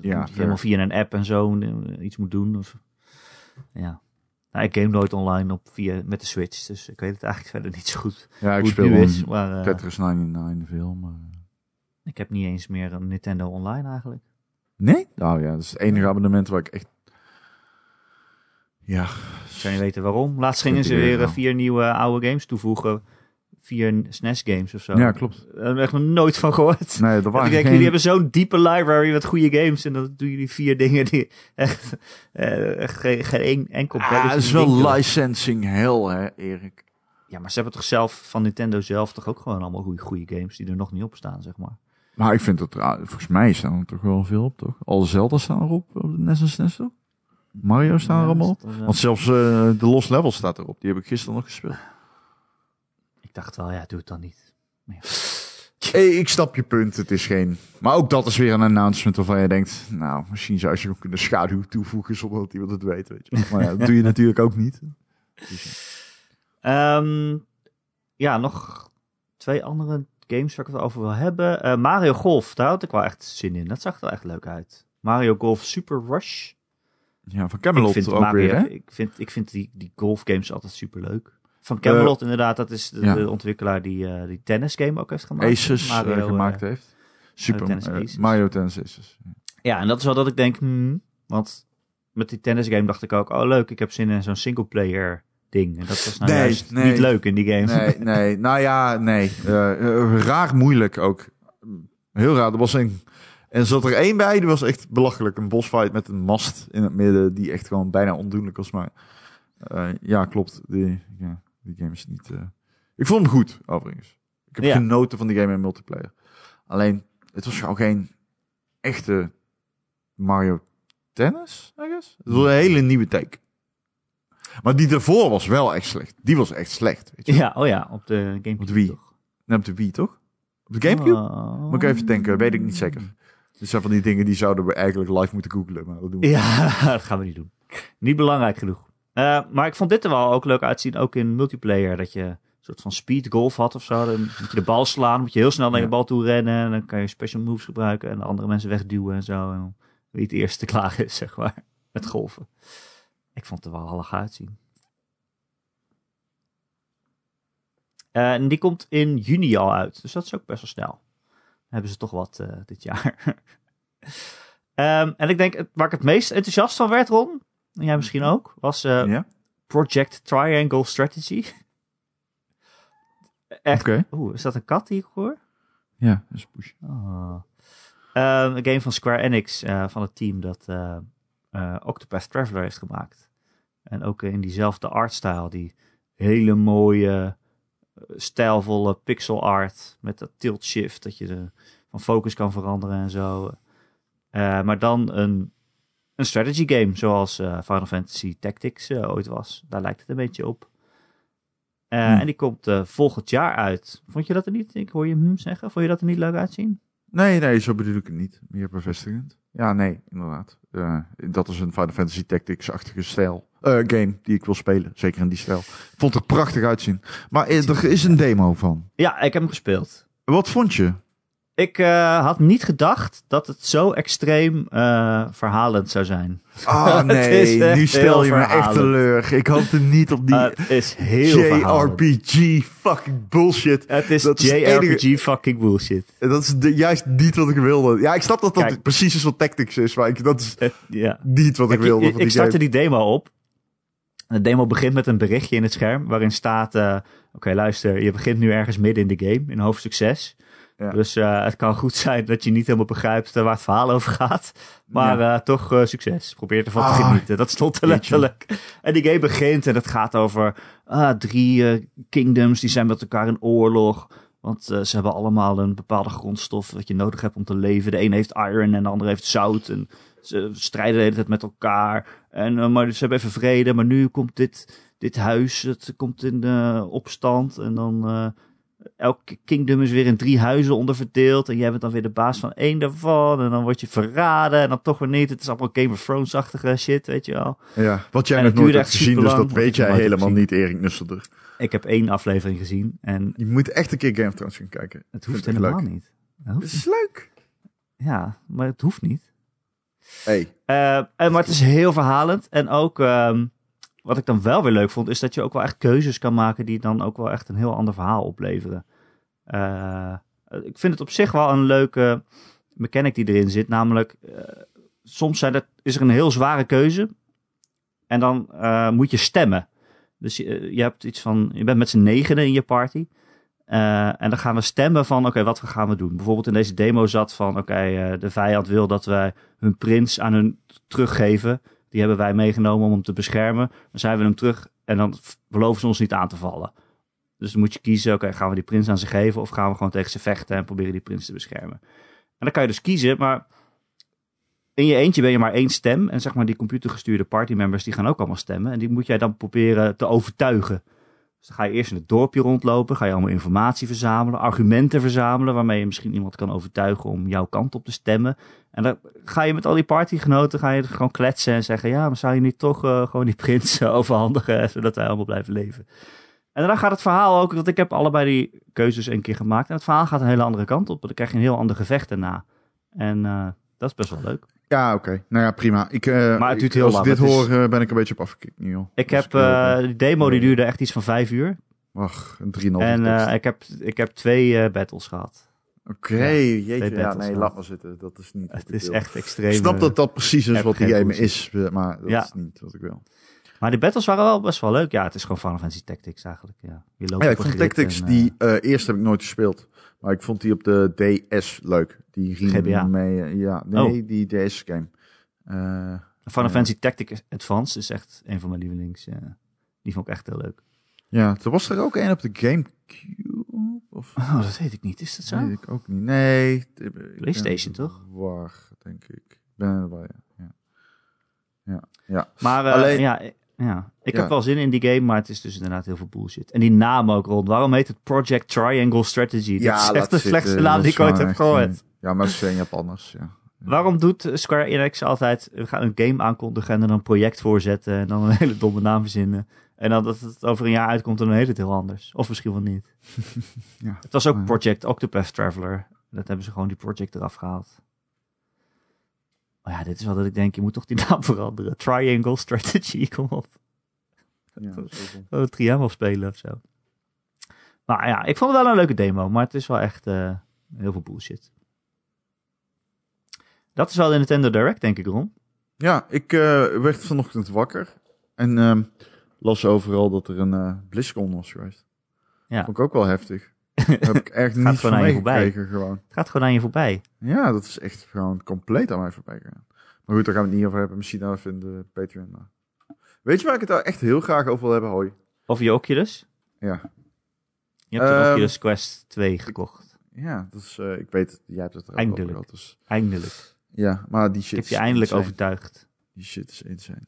Ja, Dat helemaal via een app en zo eh, iets moet doen. Of, ja. Nou, ik game nooit online op via, met de Switch, dus ik weet het eigenlijk [LAUGHS] verder niet zo goed Ja, ik speel is. Maar Tetris 99 veel, maar... ik heb niet eens meer een Nintendo online eigenlijk. Nee? Nou ja, dat is het enige abonnement waar ik echt... Ja, Zou je weten waarom? Laatst gingen ze ik weer eh, vier nieuwe oude games toevoegen. Vier SNES games of zo. ja klopt. Daar heb ik echt nog nooit van gehoord. Nee, ik waren denk, geen... jullie hebben zo'n diepe library met goede games. En dan doen jullie vier dingen die echt, eh, echt geen, geen één enkel Ah, het is wel licensing hell, hè, Erik. Ja, maar ze hebben toch zelf, van Nintendo zelf, toch ook gewoon allemaal goede, goede games die er nog niet op staan, zeg maar. Maar ik vind dat... ah, Volgens mij staan er toch wel veel op, toch? Alle Zelda staan erop, op de NES en SNES, toch? Mario staan er allemaal op. Want zelfs eh, de Lost Level staat erop. Die heb ik gisteren nog gespeeld. Ik dacht wel, ja, doe het dan niet. Hey, ik snap je punt. Het is geen... Maar ook dat is weer een announcement waarvan je denkt... Nou, misschien zou je gewoon kunnen schaduw toevoegen zonder dat iemand het weet, weet je. Maar ja, dat doe je natuurlijk ook niet. Ehm, ja, nog twee andere games waar ik het over wil hebben. Eh, Mario Golf, daar had ik wel echt zin in. Dat zag er echt leuk uit. Mario Golf Super Rush. Ja, van Camelot ik vind ook Mario, weer, hè? Ik vind, ik vind die, die golfgames altijd super leuk. Van Camelot inderdaad, dat is de, ja. de ontwikkelaar die eh die tennisgame ook heeft gemaakt. Aces eh, Mario, gemaakt eh, heeft. Super. Tennis eh. Mario Tennis Aces. Ja, en dat is wel dat ik denk, hmm, want met die tennisgame dacht ik ook, oh leuk, ik heb zin in zo'n singleplayer ding. En dat was nou Nee, juist nee. niet leuk in die game. Nee, nee. Nou ja, nee. Eh, eh, raar moeilijk ook. Heel raar. Er was een... En zat er één bij, die was echt belachelijk. Een bosfight met een mast in het midden, die echt gewoon bijna ondoenlijk was. Maar eh, ja, klopt. Die, ja, die game is niet... eh, Ik vond hem goed, overigens. Ik heb Ja. genoten van die game in multiplayer. Alleen, het was gewoon geen echte Mario Tennis, I guess. Het was een hele nieuwe take. Maar die daarvoor was wel echt slecht. Die was echt slecht, weet je. Ja, oh ja, op de Gamecube Op de Wii. toch? Nee, op de Wii, toch? Op de Gamecube? Oh. Moet ik even denken, weet ik niet zeker. Dit zijn van die dingen die zouden we eigenlijk live moeten googlen, maar dat doen we. Ja, [LAUGHS] dat gaan we niet doen. Niet belangrijk genoeg. Eh, maar ik vond dit er wel ook leuk uitzien, ook in multiplayer. Dat je een soort van speed golf had of zo. Dan moet je de bal slaan, moet je heel snel naar je bal toe rennen. En dan kan je special moves gebruiken en de andere mensen wegduwen en zo. En wie het eerste klaar is, [LAUGHS] zeg maar, met golven. ik vond het er wel hallig uitzien. Eh, en die komt in juni al uit, dus dat is ook best wel snel. Hebben ze toch wat eh, dit jaar. [LAUGHS] Ehm, en ik denk, het- waar ik het meest enthousiast van werd, Ron, en jij misschien ook, was eh? Project Triangle Strategy. [LAUGHS] Echt, Oké. oeh, is dat een kat die ik hoor? Ja, dat is push. Oh. Ehm, een game van Square Enix, eh, van het team dat Octopath Traveler heeft gemaakt. En ook in diezelfde artstyle, die hele mooie, stijlvolle pixel art met dat tilt shift, dat je de, van focus kan veranderen en zo. Eh, maar dan een, een strategy game, zoals eh, Final Fantasy Tactics eh, ooit was. Daar lijkt het een beetje op. Hmm. En die komt volgend jaar uit. Vond je dat er niet, ik hoor je hmm zeggen, vond je dat er niet leuk uitzien? Nee, nee, zo bedoel ik het niet. Meer bevestigend. Ja, nee, inderdaad. Eh, dat is een Final Fantasy Tactics-achtige stijl. eh, game die ik wil spelen. Zeker in die stijl. Vond er prachtig uitzien. Maar eh, er is een demo van. Ja, ik heb hem gespeeld. Wat vond je? Ik eh, had niet gedacht dat het zo extreem eh, verhalend zou zijn. [LAUGHS] Het nee, nu stel je me echt teleur. Ik hoopte niet op die het is heel verhalend. JRPG fucking bullshit. Het is Dat is het JRPG fucking bullshit. Dat is de, juist niet wat ik wilde. Ja, ik snap dat dat Kijk. precies is wat Tactics is, maar ik, dat is niet wat ik wilde ik, ik startte die demo op. De demo begint met een berichtje in het scherm waarin staat: eh, Oké, luister, je begint nu ergens midden in de game, in hoofdstuk 6. Ja. Dus eh, het kan goed zijn dat je niet helemaal begrijpt eh, waar het verhaal over gaat. Maar eh, toch succes. Probeer ervan te Ah, genieten. Dat stond er letterlijk. En die game begint en het gaat over ah, drie kingdoms die zijn met elkaar in oorlog. Want ze hebben allemaal een bepaalde grondstof wat je nodig hebt om te leven. De een heeft iron en de ander heeft zout. En ze strijden de hele tijd met elkaar. En, maar ze hebben even vrede. Maar nu komt dit, dit huis, het komt in opstand. En dan elk kingdom is weer in drie huizen onderverdeeld. En jij bent dan weer de baas van één daarvan. En dan word je verraden. En dan toch weer niet. Het is allemaal Game of Thrones-achtige shit, weet je wel. Ja, wat jij En nog nooit hebt gezien, dus dat weet jij helemaal niet, Erik Nusselder. Ik heb één aflevering gezien. En Je moet echt een keer Game of Thrones gaan kijken. het hoeft helemaal leuk. niet. Het is leuk. Ja, maar het hoeft niet. Hey, Eh, en, maar het is heel verhalend. En ook, ehm, wat ik dan wel weer leuk vond, is dat je ook wel echt keuzes kan maken die dan ook wel echt een heel ander verhaal opleveren. Eh, ik vind het op zich wel een leuke mechanic die erin zit. Namelijk, eh, soms zijn er, is er een heel zware keuze. En dan eh, moet je stemmen. Dus je, hebt iets van, je bent met z'n negenen in je party. En dan gaan we stemmen van, oké, wat gaan we doen? Bijvoorbeeld in deze demo zat van, oké, de vijand wil dat wij hun prins aan hun teruggeven. Die hebben wij meegenomen om hem te beschermen. Dan zijn we hem terug en dan beloven ze ons niet aan te vallen. Dus dan moet je kiezen, oké, gaan we die prins aan ze geven of gaan we gewoon tegen ze vechten en proberen die prins te beschermen. En dan kan je dus kiezen, maar in je eentje ben je maar één stem. En zeg maar die computergestuurde partymembers die gaan ook allemaal stemmen. En die moet jij dan proberen te overtuigen. Dus dan ga je eerst in het dorpje rondlopen, ga je allemaal informatie verzamelen, argumenten verzamelen, waarmee je misschien iemand kan overtuigen om jouw kant op te stemmen. En dan ga je met al die partygenoten ga je gewoon kletsen en zeggen, ja, maar zou je niet toch eh, gewoon die prins [LAUGHS] overhandigen, [LAUGHS] zodat wij allemaal blijven leven. En daarna gaat het verhaal ook, want ik heb allebei die keuzes een keer gemaakt. En het verhaal gaat een hele andere kant op, dan krijg je een heel ander gevecht daarna. En eh, dat is best wel leuk. Ja, oké. Nou ja, prima. Ik, eh, Maar het duurt ik- heel als lang. dit is- hoor, eh, ben ik een beetje op afgekikt nu, joh. Ik heb, eh die demo die duurde echt iets van vijf uur. Wacht, een 3,5 En ik, heb, ik heb twee battles gehad. Oké, jeetje. Ja, nee, laat maar zitten. Dat is niet Het is wil. echt extreem. Ik snap dat dat precies is wat die game is, maar dat Ja. is niet wat ik wil. Maar die battles waren wel best wel leuk. Ja, het is gewoon Final Fantasy Tactics eigenlijk. Ja, je loopt Ja, ik vond Tactics, en, die eh, eerst heb ik nooit gespeeld. Maar ik vond die op de DS leuk. Die ging mee. eh, ja, nee, die DS-game. Eh Final Ja. Fantasy Tactics Advance is echt een van mijn lievelings. eh, die vond ik echt heel leuk. ja, er was er ook een op de GameCube. Of Oh, dat weet ik niet. Is dat zo? weet ik ook niet. Nee. PlayStation, toch? War, denk ik. Ik ben erbij, ja. Ja, ja. Maar eh, Alleen- ja, eh, ja, ik Ja. heb wel zin in die game, maar het is dus inderdaad heel veel bullshit. En die naam ook rond. Waarom heet het Project Triangle Strategy? dat is echt de slechtste naam die is ik ooit heb gehoord. eh, Ja, maar ze zijn Japanners, ja. Waarom doet Square Enix altijd, we gaan een game aankondigen en er dan een project voorzetten en dan een hele domme naam verzinnen. En dan dat het over een jaar uitkomt en dan heet het heel anders. Of misschien wel niet. [LAUGHS] Ja. Het was ook Ja. Project Octopath Traveler. Dat hebben ze gewoon die project eraf gehaald. Maar ja, dit is wel dat ik denk, je moet toch die [LAUGHS] naam veranderen. Triangle Strategy, [LAUGHS] kom op. Ja, zoveel. Oh, 3M spelen of zo. Maar ja, ik vond het wel een leuke demo, maar het is wel echt eh, heel veel bullshit. Dat is wel de Nintendo Direct, denk ik, Ron. Ja, ik eh, werd vanochtend wakker en ehm, las overal dat er een eh BlizzCon was geweest. Ja. Vond ik ook wel heftig. [LAUGHS] Heb ik echt niet van aan je voorbij. meegekregen gewoon. Het gaat gewoon aan je voorbij. Ja, dat is echt gewoon compleet aan mij voorbij gegaan. Maar goed, daar gaan we het niet over hebben. Misschien nou even in de Patreon. maar- Weet je waar ik het daar echt heel graag over wil hebben, hoi? Of je Oculus. Ja. Je hebt de Ehm, Oculus Quest 2 gekocht. Ja, dat is, eh, ik weet het. Jij hebt het er ook Eindelijk. over gehad. Dus, Eindelijk. ja, maar die shit Ik heb je eindelijk insane. overtuigd. Die shit is insane.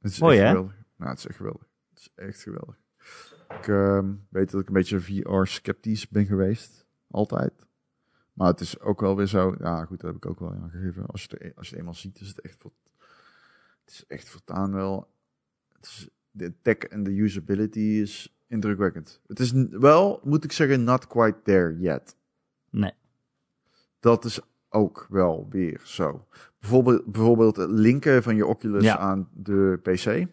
Het is Mooi, echt hè? geweldig. Nou, het is echt geweldig. Het is echt geweldig. Ik ehm, weet dat ik een beetje VR-sceptisch ben geweest. Altijd. Maar het is ook wel weer zo... Ja, goed, dat heb ik ook wel aangegeven. Als je het, als je het eenmaal ziet, is het echt... voor- Het is echt voortaan wel... Het is, de tech en de usability is indrukwekkend. Het is wel, moet ik zeggen, not quite there yet. Nee. Dat is ook wel weer zo. Bijvoorbeeld, bijvoorbeeld het linken van je Oculus Ja. aan de PC.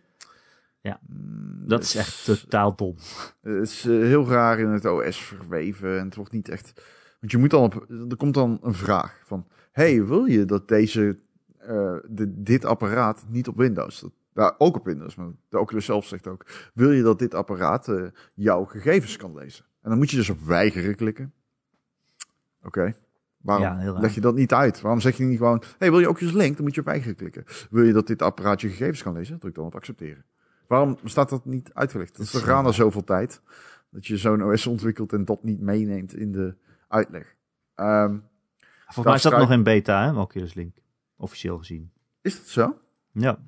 Ja. Mm, Dat is echt totaal dom. Het is eh, heel raar in het OS verweven en het wordt niet echt... Want je moet dan op... Er komt dan een vraag van... Hey, wil je dat deze... eh, de, dit apparaat niet op Windows... Dat, ja, ook op Windows, maar de Oculus zelf zegt ook... Wil je dat dit apparaat eh, jouw gegevens kan lezen? En dan moet je dus op weigeren klikken. Oké. Waarom Ja, leg je dat niet uit? Waarom zeg je niet gewoon... Hey, wil je Oculus Link? Dan moet je op weigeren klikken. Wil je dat dit apparaat je gegevens kan lezen? Druk dan op accepteren. Waarom staat dat niet uitgelegd? Dat vergaan zo na zoveel tijd. Dat je zo'n OS ontwikkelt en dat niet meeneemt in de uitleg. Ehm, Volgens mij is dat nog in beta, hè, Oculus Link. Officieel gezien. is dat zo? Ja.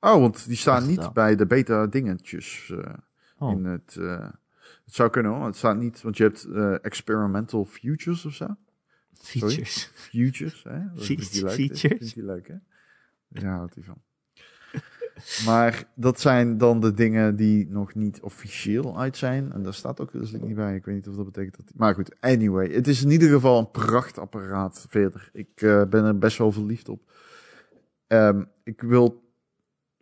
Oh, want die staan niet wel. bij de beta dingetjes eh, Oh. in het... eh, het zou kunnen hoor. Het staat niet, want je hebt eh, experimental futures of zo. Features. Futures, hè? Features. Vindt hij leuk, hè? Ja, houdt hij van. Maar dat zijn dan de dingen die nog niet officieel uit zijn. En daar staat ook dus niet bij. Ik weet niet of dat betekent dat... Maar goed, anyway. Het is in ieder geval een prachtapparaat verder. Ik eh, ben er best wel verliefd op. Ehm, ik wil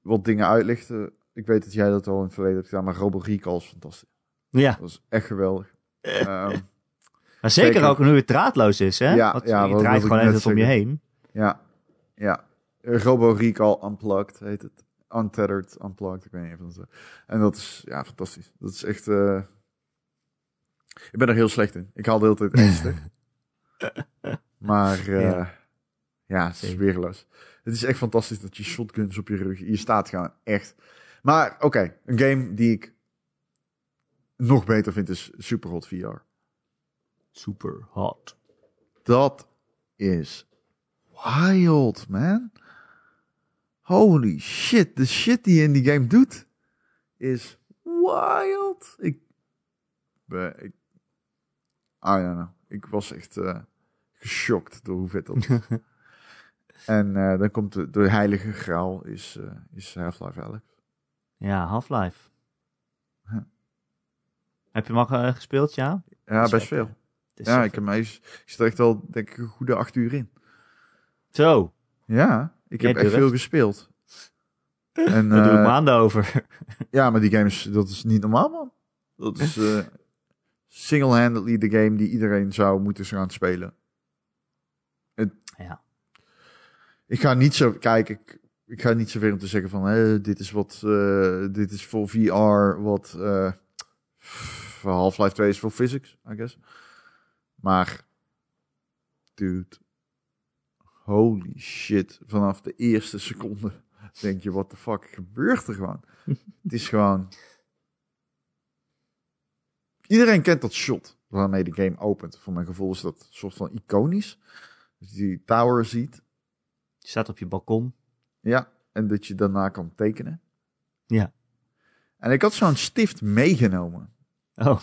wat dingen uitlichten. Ik weet dat jij dat al in het verleden hebt gedaan, maar Robo Recall is fantastisch. Ja, Dat is echt geweldig. Ehm, [LAUGHS] maar zeker, Zeker. ook nu het draadloos is, hè? Ja, Want ja, je draait gewoon even om je heen. Ja, ja. Robo Recall Unplugged heet het. Untethered, Unplugged, ik weet niet even. wat- En dat is, ja, fantastisch. Dat is echt... eh, Ik ben er heel slecht in. Ik haal de hele tijd [LAUGHS] maar eh, Ja. ja. het is Zeker. weergeloos. Het is echt fantastisch dat je shotguns op je rug... Je staat gewoon echt... Maar oké, een game die ik nog beter vind is Superhot VR. Super hot. Dat is wild, man. Holy shit. De shit die je in die game doet is wild. Ik, ben- ik I don't know. Ik was echt eh geschokt door hoe vet dat is. [LAUGHS] en eh, dan komt de, de heilige graal is, eh, is Half-Life Alex. Ja, Half-Life. Huh. Heb je hem al eh, gespeeld, ja? Ja, best veel. Ja, ik, heb ik zit er echt al, denk ik, een goede acht uur in. Zo, Ja, ik heb echt veel gespeeld. [LAUGHS] En, daar doe ik maanden over. [LAUGHS] Ja, maar die game is, dat is niet normaal, man. Dat is eh, single-handedly de game die iedereen zou moeten gaan spelen. ja. Ik ga niet zo, kijk, ik, ik ga niet zo ver om te zeggen van, hé, dit is wat, eh, dit is voor VR, wat eh, Half-Life 2 is voor physics, I guess. Maar, dude, holy shit, vanaf de eerste seconde denk je, what the fuck gebeurt er gewoon? [LAUGHS] Het is gewoon, iedereen kent dat shot waarmee de game opent. Voor mijn gevoel is dat soort van iconisch. Je die tower ziet, Je staat op je balkon. ja, en dat je daarna kan tekenen. Ja. En ik had zo'n stift meegenomen. Oh,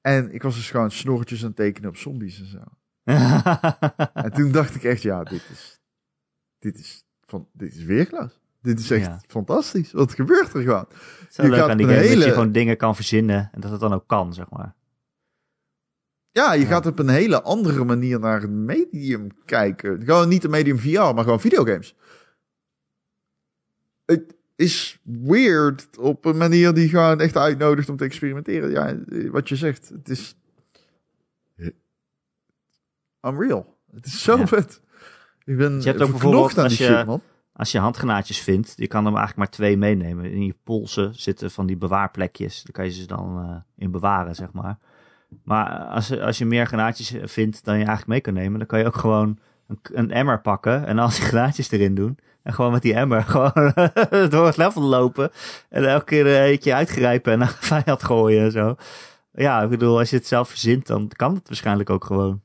En ik was dus gewoon snorretjes aan het tekenen op zombies en zo. [LAUGHS] En toen dacht ik echt, ja, dit is, dit is, van, dit is weerglas. Dit is echt Ja. fantastisch. Wat gebeurt er gewoon? Zo Je leuk gaat aan die game dat hele- je gewoon dingen kan verzinnen en dat het dan ook kan, zeg maar. Ja, je gaat op een hele andere manier naar het medium kijken. Gewoon niet een medium VR, maar gewoon videogames. Het is weird op een manier die gewoon echt uitnodigt om te experimenteren. Ja, wat je zegt, het is unreal. Het is zo Ja. vet. Ik ben Je hebt ook bijvoorbeeld aan als je- shit, man. Als je handgranaatjes vindt, je kan er eigenlijk maar twee meenemen. In je polsen zitten van die bewaarplekjes. Daar kan je ze dan eh, in bewaren, zeg maar. Maar als, als je meer granaatjes vindt dan je eigenlijk mee kan nemen, dan kan je ook gewoon een, een emmer pakken en al die [LAUGHS] granaatjes erin doen. En gewoon met die emmer [LAUGHS] gewoon [LAUGHS] door het level lopen. En elke keer een eentje uitgrijpen en naar vijand gooien en zo. Ja, ik bedoel, als je het zelf verzint, dan kan het waarschijnlijk ook gewoon.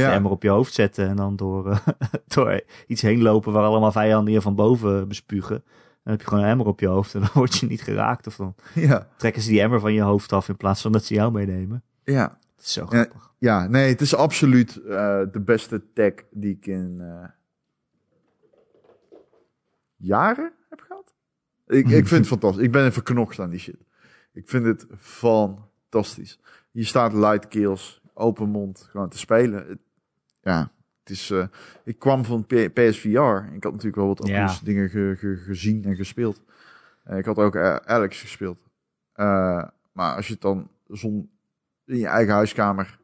Ja, emmer op je hoofd zetten en dan door, eh, [LAUGHS] door iets heen lopen waar allemaal vijanden je van boven bespugen. Dan heb je gewoon een emmer op je hoofd en dan [LAUGHS] word je niet geraakt. Of dan ja, trekken ze die emmer van je hoofd af in plaats van dat ze jou meenemen. ja. Dat is zo grappig. Ja, nee, het is absoluut eh, de beste tech die ik in eh, jaren heb gehad. Ik, ik vind het [LAUGHS] fantastisch. Ik ben verknocht aan die shit. Ik vind het fantastisch. Je staat light kills, open mond, gewoon te spelen. Het- ja, het is... eh, ik kwam van PSVR. Ik had natuurlijk wel wat Ja. Oculus dingen ge- ge- gezien en gespeeld. En ik had ook eh, Alex gespeeld. Eh, maar als je het dan zon, in je eigen huiskamer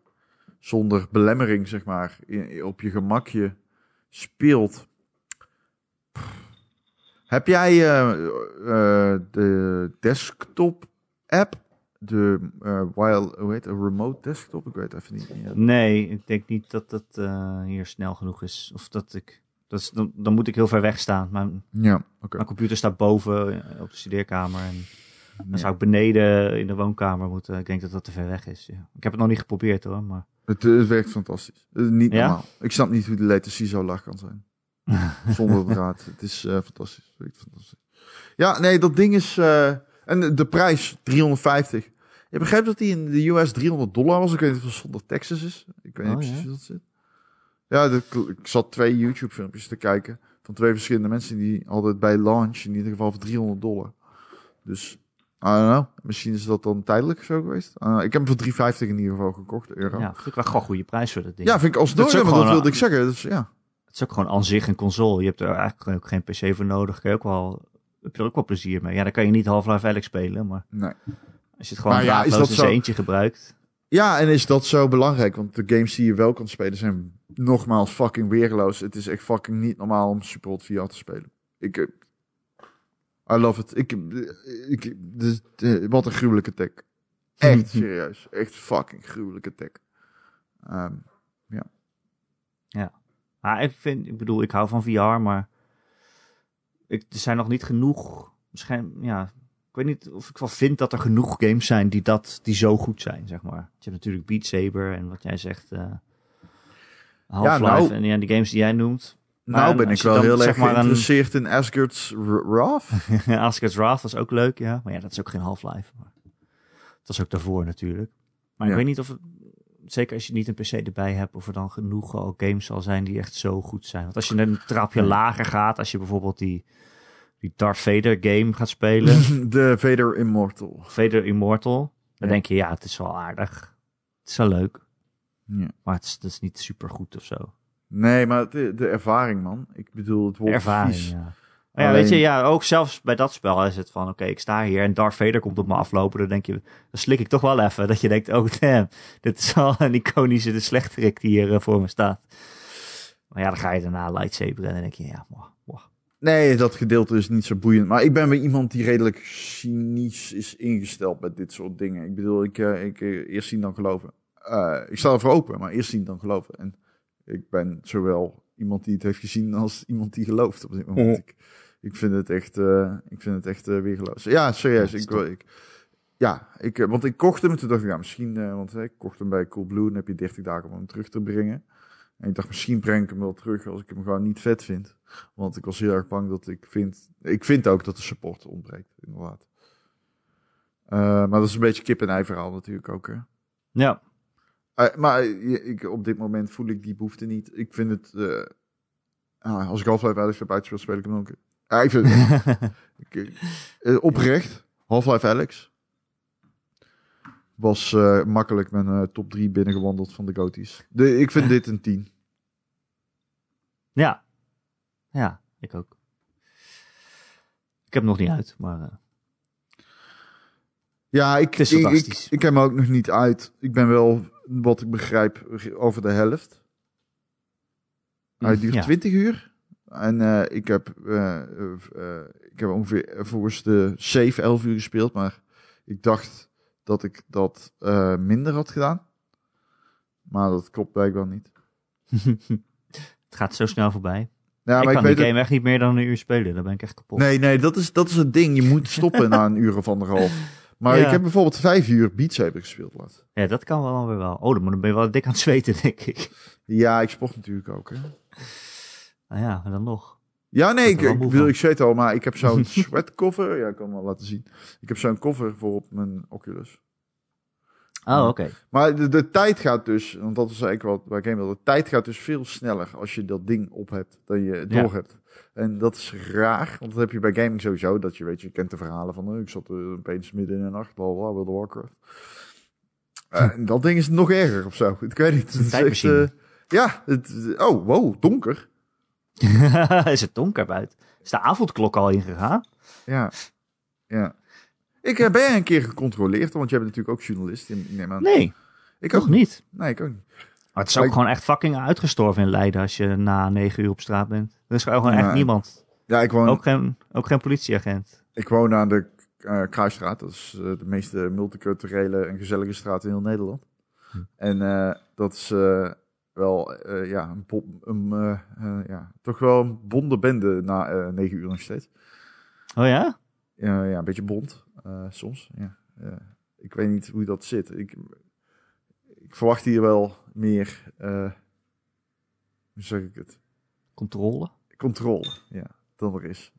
zonder belemmering, zeg maar, in- op je gemakje speelt. Heb jij eh, eh, de desktop app? De eh while, hoe heet het? Een remote desktop? Ik weet even niet. Ja. Nee, ik denk niet dat het eh, hier snel genoeg is. Of dat ik... Dat is, dan, dan moet ik heel ver weg staan. Mijn, Ja, oké. mijn computer staat boven eh, op de studeerkamer. En dan Ja. zou ik beneden in de woonkamer moeten. Ik denk dat dat te ver weg is. Ja. Ik heb het nog niet geprobeerd hoor. Maar Het, het werkt fantastisch. Het is niet normaal. Ik snap niet hoe de latency zo laag kan zijn. [LAUGHS] Zonder draad. Het is eh, fantastisch. Fantastisch. Ja, nee, dat ding is... en de, prijs, 350. Je begrijpt dat die in de US 300 dollar was. Ik weet niet of het zonder taxes is. Ik weet niet Oh, precies ja? hoe dat zit. Ja, de- ik zat twee YouTube filmpjes te kijken. Van twee verschillende mensen. Die hadden het bij launch in ieder geval voor 300 dollar. Dus, I don't know. Misschien is dat dan tijdelijk zo geweest. Uh, ik heb hem voor 350 in ieder geval gekocht, euro. ja, vind ik wel gewoon goede prijs voor dat ding. Ja, vind ik alsnog, maar dat wilde ik zeggen. Dus ja. Het is ook gewoon aan zich een console. Je hebt er eigenlijk ook geen PC voor nodig. Kun je ook wel, heb je er ook wel plezier mee. Ja, dan kan je niet Half-Life Alyx spelen, maar Nee. als je het gewoon Maar ja, is dat zo- eentje gebruikt. Ja, en is dat zo belangrijk? Want de games die je wel kan spelen zijn nogmaals fucking weerloos. Het is echt fucking niet normaal om Super Hot VR te spelen. Ik, eh, I love it. Ik, eh, ik, dus, eh, wat een gruwelijke tech. Echt [LAUGHS] serieus. Echt fucking gruwelijke tech. Ehm, Maar ik vind, ik bedoel, ik hou van VR, maar ik, er zijn nog niet genoeg. Misschien, ja, ik weet niet of ik wel vind dat er genoeg games zijn die dat, die zo goed zijn, zeg maar. Je hebt natuurlijk Beat Saber en wat jij zegt, eh Half-Life nou- en ja, die games die jij noemt. Maar nou ben ik wel dan, heel erg maar, een- geïnteresseerd in Asgard's Wrath. [LAUGHS] Asgard's Wrath was ook leuk, ja. Maar ja, dat is ook geen Half-Life. Dat was ook daarvoor natuurlijk. Maar Ja. ik weet niet of zeker als je niet een PC erbij hebt, of er dan genoeg al games zal zijn die echt zo goed zijn. Want als je een trapje lager gaat, als je bijvoorbeeld die, die Darth Vader game gaat spelen, [LAUGHS] de Vader Immortal. Vader Immortal, dan Ja. denk je, ja, het is wel aardig. Het is wel leuk, Ja. maar het is, het is niet super goed of zo. Nee, maar de, de ervaring, man. Ik bedoel, het wordt Ervaring, vies. ja. Maar ja, Alleen- weet je, ja, ook zelfs bij dat spel is het van, oké, ik sta hier en Darth Vader komt op me aflopen. Dan denk je, dan slik ik toch wel even. Dat je denkt, oh damn, dit is wel een iconische de slechterik die hier eh, voor me staat. Maar ja, dan ga je daarna lightsaber en dan denk je, ja, mwah. Nee, dat gedeelte is niet zo boeiend. Maar ik ben weer iemand die redelijk cynisch is ingesteld met dit soort dingen. Ik bedoel, ik, eh, ik eh, eerst zien dan geloven. Eh, ik sta ervoor open, maar eerst zien dan geloven. En ik ben zowel iemand die het heeft gezien als iemand die gelooft op dit moment. Ik, ik vind het echt, eh, ik vind het echt weergeloos. Ja, serieus. Ja, ik, stop. ik, ja, ik, eh, want ik kocht hem en toen dacht ik, ja, misschien, want ik kocht hem bij Coolblue. Dan heb je 30 dagen om hem terug te brengen. En ik dacht, misschien breng ik hem wel terug als ik hem gewoon niet vet vind. Want ik was heel erg bang dat ik vind... Ik vind ook dat de support ontbreekt, inderdaad. Eh, maar dat is een beetje kip-en-ei verhaal natuurlijk ook, hè. Ja, maar ik, op dit moment voel ik die behoefte niet. Ik vind het... ah, als ik Half-Life Alex heb uitgespeeld, speel ik hem nog een keer. Ja, [LAUGHS] ik vind eh, oprecht, Half-Life Alex. was eh, makkelijk mijn eh, top 3 binnengewandeld van de Goties. De, ik vind dit een 10. Ja. Ja, ik ook. Ik heb hem nog niet uit, maar... Ja, ik, ik, ik, ik heb hem ook nog niet uit. Ik ben wel, wat ik begrijp, over de helft. Hij duurt ja. 20 uur. En eh, ik, heb, eh, ik heb ongeveer volgens de 7, 11 uur gespeeld. Maar ik dacht dat ik dat minder had gedaan. Maar dat klopt blijkbaar niet. [LAUGHS] het gaat zo snel voorbij. Ja, ik maar kan ik weet die het- game echt niet meer dan een uur spelen. Dan ben ik echt kapot. Nee, nee, dat is, dat is het ding. Je moet stoppen na een uur of anderhalf. Maar Ja. ik heb bijvoorbeeld vijf uur Beat Saber gespeeld laat. Ja, dat kan wel weer wel. Oh, dan ben je wel dik aan het zweten, denk ik. Ja, ik sport natuurlijk ook. Hè. Nou ja, maar dan nog. Ja, nee, Ik ik, ik, zweet al, maar ik heb zo'n [LAUGHS] sweat cover. Ja, ik kan hem wel laten zien. Ik heb zo'n cover voor op mijn Oculus. Oh, oké. Maar de, de tijd gaat dus, want dat is eigenlijk wat waar ik heen wil. De tijd gaat dus veel sneller als je dat ding op hebt dan je Ja. door hebt. En dat is raar, want dat heb je bij gaming sowieso. Dat je weet, je kent de verhalen van, eh, ik zat er opeens midden in de nacht, bla bla, World of Warcraft. Eh, [LAUGHS] en dat ding is nog erger of zo. Ik weet niet. Het is echt, tijdmachine. eh, ja, het, oh, wow, donker. [LAUGHS] is het donker buiten? Is de avondklok al ingegaan? Ja, ja. Ik eh, ben jij een keer gecontroleerd, want jij bent natuurlijk ook journalist. Ik neem aan. Nee, ik ook niet. Nee, ik ook niet. Maar het is ook gewoon echt fucking uitgestorven in Leiden als je na negen uur op straat bent. Er is gewoon Ja, echt niemand. Ja, ik woon, Ook geen, ook geen politieagent. ik woon aan de eh, Kruisstraat. Dat is eh, de meest multiculturele en gezellige straat in heel Nederland. Hm. En dat is wel, eh, ja, een, eh, eh, ja, toch wel een bonde bende na negen uur nog steeds. Oh ja? Ja, ja, een beetje bond soms. Ja. Ja. ik weet niet hoe dat zit. Ik, ik verwacht hier wel meer, hoe zeg ik het, Controle? controle ja, dan er is.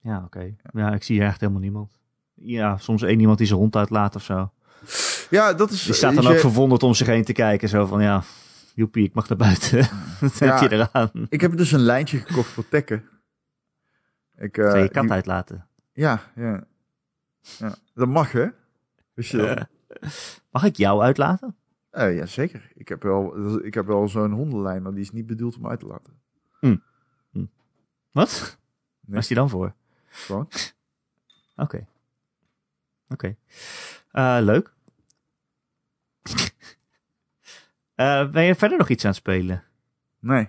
Ja, oké. Ja, ik zie hier echt helemaal niemand. Ja, soms één iemand die zijn hond uitlaat of zo. Ja, dat is... Die staat dan je- ook verwonderd om zich heen te kijken. Zo van, ja, joepie, ik mag naar buiten. [LAUGHS] Wat Ja. heb je eraan? Ik heb dus een lijntje gekocht voor tekken. Ik, eh, Zou je kat die- uitlaten? Ja, ja. ja. Dat mag, hè? Wist je dat? [LAUGHS] Mag ik jou uitlaten? Eh, ja, zeker. Ik heb wel, ik heb wel zo'n hondenlijn, maar die is niet bedoeld om uit te laten. Wat? Waar is die dan voor? Gewoon. Oké. Oké. Eh, leuk. Eh, ben je verder nog iets aan het spelen? Nee,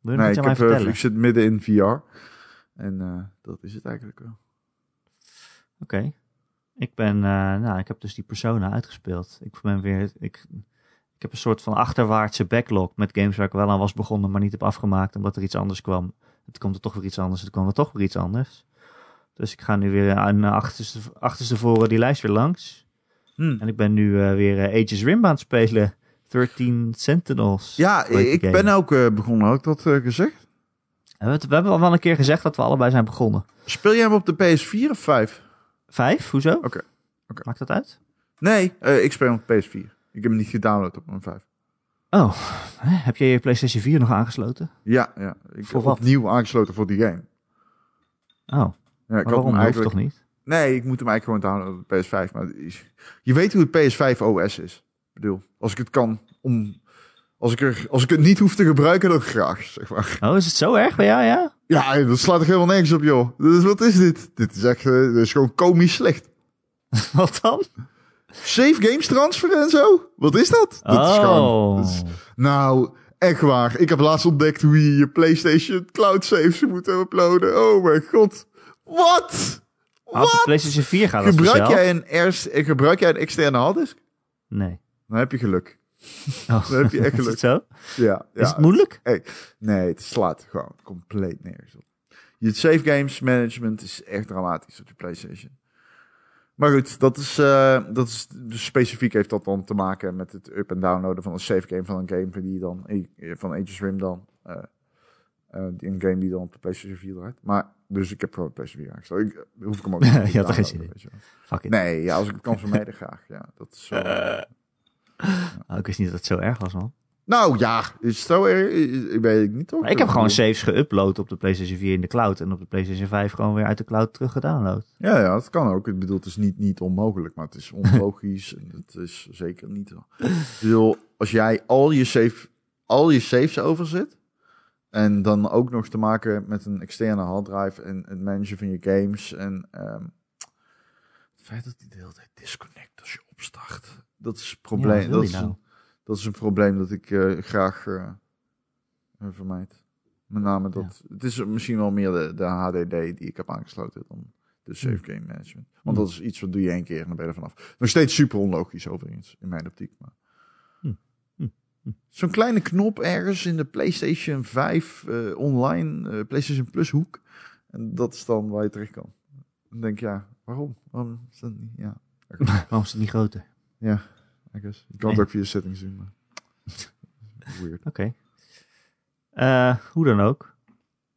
Wil je nee ik, iets aan mij heb, eh, vertellen? ik zit midden in VR. En eh, dat is het eigenlijk wel. Oké. Ik ben, nou, ik heb dus die Persona uitgespeeld. Ik ben weer, ik, ik heb een soort van achterwaartse backlog met games waar ik wel aan was begonnen, maar niet heb afgemaakt omdat er iets anders kwam. Het komt er toch weer iets anders, het kwam er toch weer iets anders. Dus ik ga nu weer aan achterste, achterste voren die lijst weer langs. Hm. En ik ben nu weer Aegis Rim aan het spelen. 13 Sentinels. Ja, ik game? ben ook eh, begonnen, had ik dat eh, gezegd? We hebben, het- we hebben al wel een keer gezegd dat we allebei zijn begonnen. Speel jij hem op de PS4 of 5? Vijf? Hoezo? Oké, oké. Maakt dat uit? Nee, eh, ik speel hem op PS4. Ik heb hem niet gedownload op mijn 5. Oh, heb jij je PlayStation 4 nog aangesloten? Ja, ja. Ik Voor heb wat? opnieuw aangesloten voor die game. Oh, Ja, ik had hem eigenlijk... toch niet? Nee, ik moet hem eigenlijk gewoon downloaden op de PS5. Maar je weet hoe het PS5 OS is. Bedoel, als ik het kan om... Als ik, er, als ik het niet hoef te gebruiken, dan graag, zeg maar. Oh, is het zo erg bij jou, ja? Ja, dat slaat er helemaal nergens op, joh. Dus wat is dit? Dit is echt... eh, dit is gewoon komisch slecht. [LAUGHS] Wat dan? Save games transferen en zo? Wat is dat? Dat is gewoon... oh. dat is- nou, echt waar. Ik heb laatst ontdekt hoe je je PlayStation cloud saves moet uploaden. Oh mijn god. Wat? Wat? PlayStation 4 gaat dat Gebruik jij, een gebruik jij een externe harddisk? Nee. Dan heb je geluk. Oh. Dan heb je echt [LAUGHS] Is geluk. het zo? Ja, ja. Is het moeilijk? Hey, nee, het slaat gewoon compleet nergens op. Je save games management is echt dramatisch op je PlayStation. Maar goed, dat is, eh, dat is dus specifiek heeft dat dan te maken met het up- en downloaden van een save game van een game die dan eh, van Aegis Rim dan. die- een game die dan op de PlayStation 4 draait. Maar dus ik heb gewoon de PlayStation 4 aangesloten. Ik, hoef ik hem ook [LAUGHS] niet te Je had er geen. Nee, ja, als ik het kan vermijden [LAUGHS] graag. Ja, dat is wel, Oh, ik wist niet dat het zo erg was, man. Nou ja, is zo erg? Ik weet het niet toch? Maar ik heb gewoon saves geüpload op de PlayStation 4 in de cloud. En op de PlayStation 5 gewoon weer uit de cloud terug gedownload. Ja, ja, dat kan ook. Ik bedoel, het is niet, niet onmogelijk, maar het is onlogisch. [LAUGHS] en het is zeker niet... Ik bedoel, als jij al je, save, al je saves overzet... en dan ook nog te maken met een externe harddrive... en het managen van je games... en ehm, het feit dat die de hele tijd disconnect als je opstart... dat is het probleem. Ja, dat, is nou? een, dat is een probleem dat ik eh, graag eh, eh, vermijd. Met name dat... Het is misschien wel meer de, de HDD die ik heb aangesloten... dan de save Hmm. game management. Want dat is iets wat doe je één keer en dan ben je er vanaf. Nog steeds super onlogisch overigens, in mijn optiek. Maar... Hmm. Hmm. Hmm. Zo'n kleine knop ergens in de PlayStation 5 eh, online, eh, PlayStation Plus hoek. En dat is dan waar je terecht kan. Dan denk ik, ja, waarom? Waarom is dat niet? Ja, [LAUGHS] Waarom is het niet groter? ja I guess. Je kan het ook via settings doen, maar... [LAUGHS] Weird. Oké. Eh, hoe dan ook.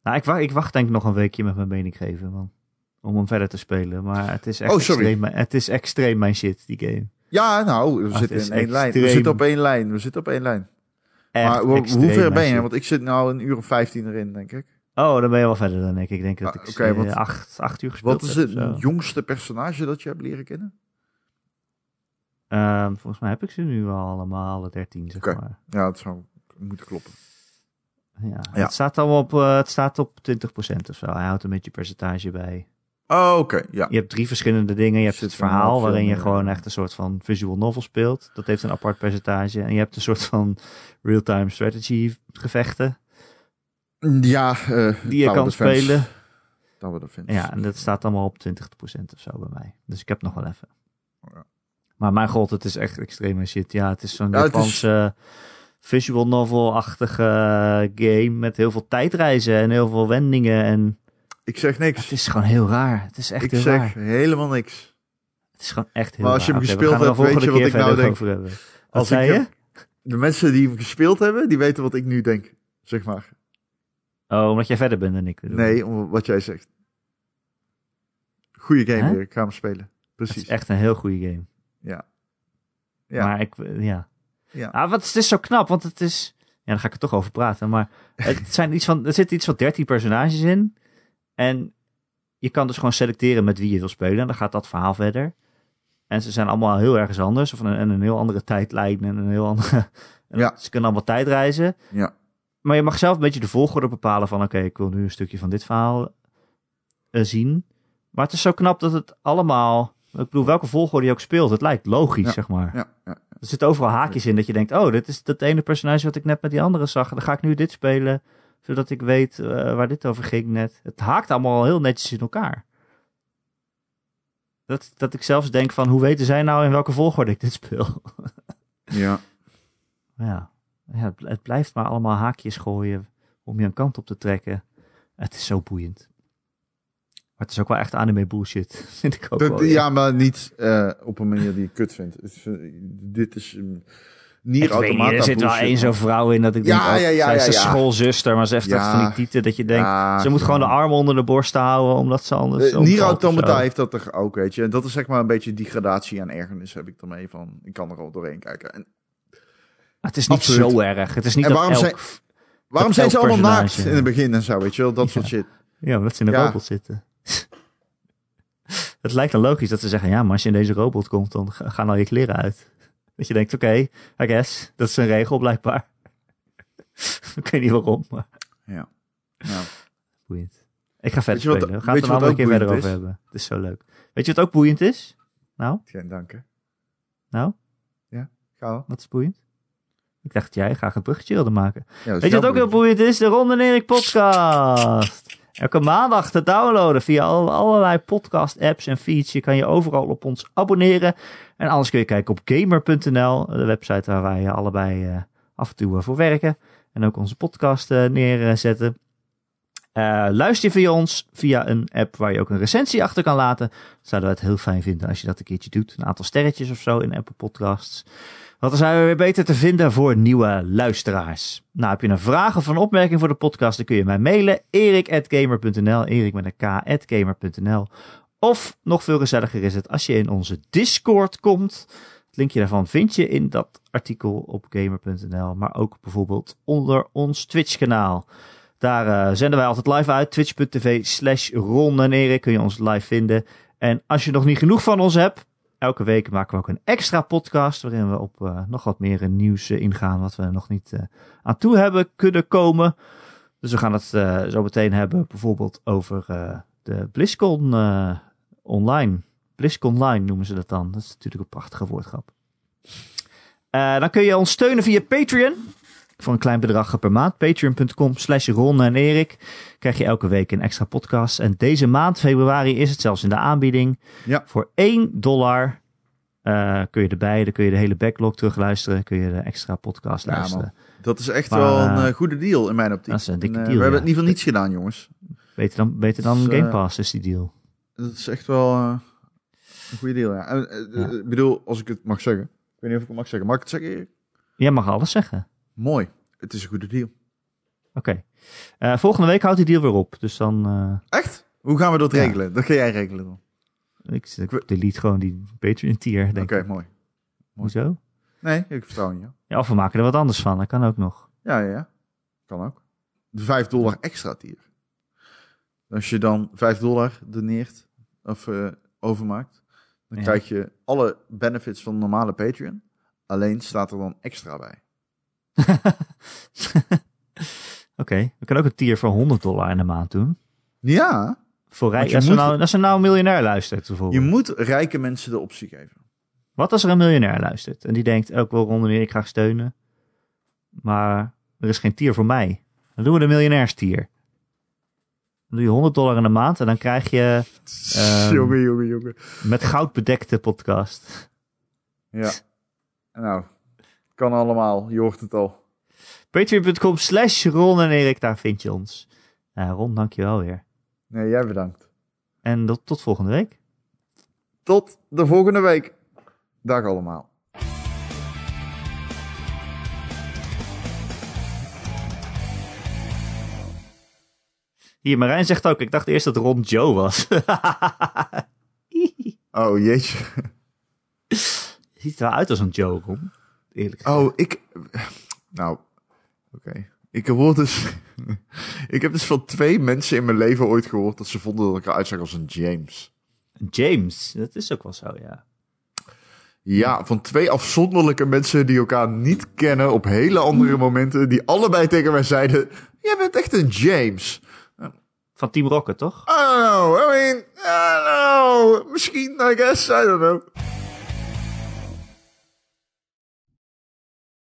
Nou, ik, wacht, ik wacht denk ik nog een weekje met mijn mening geven. Man, om hem verder te spelen. Maar het is echt Oh, sorry. extreem, het is extreem mijn shit, die game. Ja, nou, we Ah, zitten in één lijn. We zitten op één lijn. We zitten op één lijn. Echt maar hoe- ver ben je? shit. Want ik zit nou een uur of 15 erin, denk ik. Oh, dan ben je wel verder dan ik. Ik denk dat Ah, ik oké, eh, wat- acht, acht uur gespeeld Wat is het jongste personage dat je hebt leren kennen? Ehm, volgens mij heb ik ze nu al allemaal, alle dertien, zeg maar. Ja, het zou moeten kloppen. Ja, Ja. Het staat op, eh, het staat op 20% of zo. Hij houdt een beetje percentage bij. Oh, oké. Ja. Je hebt drie verschillende dingen. Je hebt Zit het er verhaal, waarin je gewoon echt een soort van visual novel speelt. Dat heeft een apart percentage. En je hebt een soort van real-time strategy gevechten Ja, eh, die je kan Defense. spelen. Tower Defense. Ja, en dat staat allemaal op 20% of zo bij mij. Dus ik heb nog wel even. Maar mijn god, het is echt extreme shit. Ja, het is zo'n Ja, het is- Japanse visual novel-achtige game met heel veel tijdreizen en heel veel wendingen. En Ik zeg niks. het is gewoon heel raar. Het is echt ik heel zeg raar. helemaal niks. Het is gewoon echt heel Maar als je raar. hem gespeeld hebt, weet je wat ik nou denk? Wat Als zei ik je? De mensen die hem gespeeld hebben, die weten wat ik nu denk. Zeg maar. Oh, omdat jij verder bent dan ik. bedoel. Nee, om wat jij zegt. Goeie game Hè? weer. Ik ga hem spelen. Het Precies. is echt een heel goede game. Ja. Ja. Maar ik, ja. Ja. Ah, wat, het is zo knap, want het is... Ja, daar ga ik er toch over praten. Maar [LAUGHS] het zijn iets van, er zitten iets van 13 personages in. En je kan dus gewoon selecteren met wie je wil spelen. En dan gaat dat verhaal verder. En ze zijn allemaal heel ergens anders. Of een, en een heel andere tijdlijn en een heel andere... [LAUGHS] Ja. Ze kunnen allemaal tijdreizen. Ja. Maar je mag zelf een beetje de volgorde bepalen van... Oké, ik wil nu een stukje van dit verhaal eh, zien. Maar het is zo knap dat het allemaal... Ik bedoel, welke volgorde je ook speelt, het lijkt logisch, Ja. zeg maar. Ja. ja. Er zitten overal haakjes in dat je denkt... Oh, dit is dat ene personage wat ik net met die andere zag. Dan ga ik nu dit spelen, zodat ik weet eh, waar dit over ging net. Het haakt allemaal heel netjes in elkaar. Dat, dat ik zelfs denk van... Hoe weten zij nou in welke volgorde ik dit speel? [LAUGHS] ja. Ja, ja het blijft maar allemaal haakjes gooien om je een kant op te trekken. Het is zo boeiend. Maar het is ook wel echt anime bullshit, [LAUGHS] vind ik ook Dat- wel. ja, maar niet eh, op een manier die ik kut vind. Eh, dit is um, niet, Automata er zit wel één zo'n vrouw in dat ik Ja, denk, oh, ja, ja, zij is de ja. schoolzuster, maar ze heeft echt van die tieten dat je denkt, ze moet gewoon de armen onder de borst houden, omdat ze anders... Eh, omvalt Nier Automata heeft dat toch ook, weet je. En dat is zeg maar een beetje die gradatie aan ergernis heb ik ermee van. Ik kan er al doorheen kijken. En Het is niet Absoluut. zo erg. Het is niet En dat waarom elk... zijn- waarom Dat zijn ze allemaal naakt in het begin en zo, weet je wel? Dat soort shit. Ja, omdat ze in een Ja. robot zitten. Het lijkt dan logisch dat ze zeggen, ja, maar als je in deze robot komt, dan ga- gaan al je kleren uit. [LAUGHS] Dat je denkt, oké, I guess, dat is een regel blijkbaar. [LAUGHS] ik weet niet waarom, maar Ja. boeiend. Ik ga verder wat- spelen. We gaan het er een andere keer verder over hebben. Het is zo leuk. Weet je wat ook boeiend is? Nou, Geen dank, hè. nou, Ga al. wat is boeiend? Ik dacht jij graag een bruggetje wilde maken. Ja, Weet je wat ook heel boeiend is? De Ron en Erik podcast. Elke maandag te downloaden via al- allerlei podcast apps en feeds. Je kan je overal op ons abonneren. En anders kun je kijken op gamer.nl, de website waar wij allebei eh, af en toe eh, voor werken. En ook onze podcast eh, neerzetten. Eh, luister je via ons via een app waar je ook een recensie achter kan laten. Zouden we het heel fijn vinden als je dat een keertje doet. Een aantal sterretjes of zo in Apple Podcasts. Dan zijn we weer beter te vinden voor nieuwe luisteraars. Nou, heb je een vraag of een opmerking voor de podcast, dan kun je mij mailen. erik.gamer.nl, erik met een k.gamer.nl. Of, nog veel gezelliger is het, als je in onze Discord komt. Het linkje daarvan vind je in dat artikel op gamer.nl, maar ook bijvoorbeeld onder ons Twitch kanaal. Daar uh, zenden wij altijd live uit. Twitch.tv slash Ron en Erik kun je ons live vinden. En als je nog niet genoeg van ons hebt, elke week maken we ook een extra podcast. Waarin we op uh, nog wat meer nieuws uh, ingaan. Wat we nog niet aan toe hebben kunnen komen. Dus we gaan het zo meteen hebben. Bijvoorbeeld over de BlizzCon online. BlizzCon Online noemen ze dat dan. Dat is natuurlijk een prachtige woordgrap. dan kun je ons steunen via Patreon voor een klein bedrag per maand. Patreon.com slash Ron en Erik. Krijg je elke week een extra podcast. En deze maand, februari, is het zelfs in de aanbieding. Ja. Voor 1 dollar uh, kun je erbij. Dan kun je de hele backlog terugluisteren. Kun je de extra podcast ja, luisteren. Man. Dat is echt maar, wel een uh, goede deal in mijn optiek. Dat is een dikke en, uh, deal, We hebben ja. het in ieder geval niets gedaan, jongens. Beter dan, beter dan Dus, Game Pass is die deal. Dat is echt wel een goede deal, ja. Ik bedoel, als ik het mag zeggen. Ik weet niet of ik het mag zeggen. Mag ik het zeggen? Jij mag alles zeggen. Mooi. Het is een goede deal. Oké. Okay. volgende week houdt die deal weer op. Dus dan... Echt? Hoe gaan we dat Ja. regelen? Dat ga jij regelen dan. Ik, ik delete gewoon die Patreon tier, Oké, ik. mooi. Hoezo? Nee, ik vertrouw in je. Ja, of we maken er wat anders van. Dat kan ook nog. Ja, ja, ja. Kan ook. De 5 dollar extra tier. Als je dan 5 dollar doneert of uh, overmaakt, dan Ja. krijg je alle benefits van de normale Patreon. Alleen staat er dan extra bij. [LAUGHS] Oké, we kunnen ook een tier voor 100 dollar in de maand doen. Ja, Voor rijk, je als, er moet- nou, als er nou een miljonair luistert je bijvoorbeeld. moet rijke mensen de optie geven. Wat als er een miljonair luistert en die denkt, ook wel Ron en ik graag steunen. Maar er is geen tier voor mij. Dan doen we de miljonairstier. Dan doe je 100 dollar in de maand en dan krijg je [LAUGHS] Ehm. jongen, jongen, jongen. met goud bedekte podcast. Ja. Nou, kan allemaal. Je hoort het al. Patreon.com slash Ron en Erik, daar vind je ons. Eh, Ron, dankjewel weer. Nee, jij bedankt. En tot, tot volgende week. Tot de volgende week. Dag allemaal. Hier, Marijn zegt ook, ik dacht eerst dat Ron Joe was. [LAUGHS] Oh, jeetje. Ziet er wel uit als een Joe, Ron. Eerlijk gezegd. Oh, ik... Nou, oké. Ik hoor dus... [LAUGHS] ik heb dus van twee mensen in mijn leven ooit gehoord dat ze vonden dat ik eruit zag als een James. James, dat is ook wel zo, ja. Ja, van twee afzonderlijke mensen die elkaar niet kennen op hele andere momenten, die allebei tegen mij zeiden, jij bent echt een James. Van Team Rocket, toch? Know, I mean, I don't know, misschien, I guess, I don't know.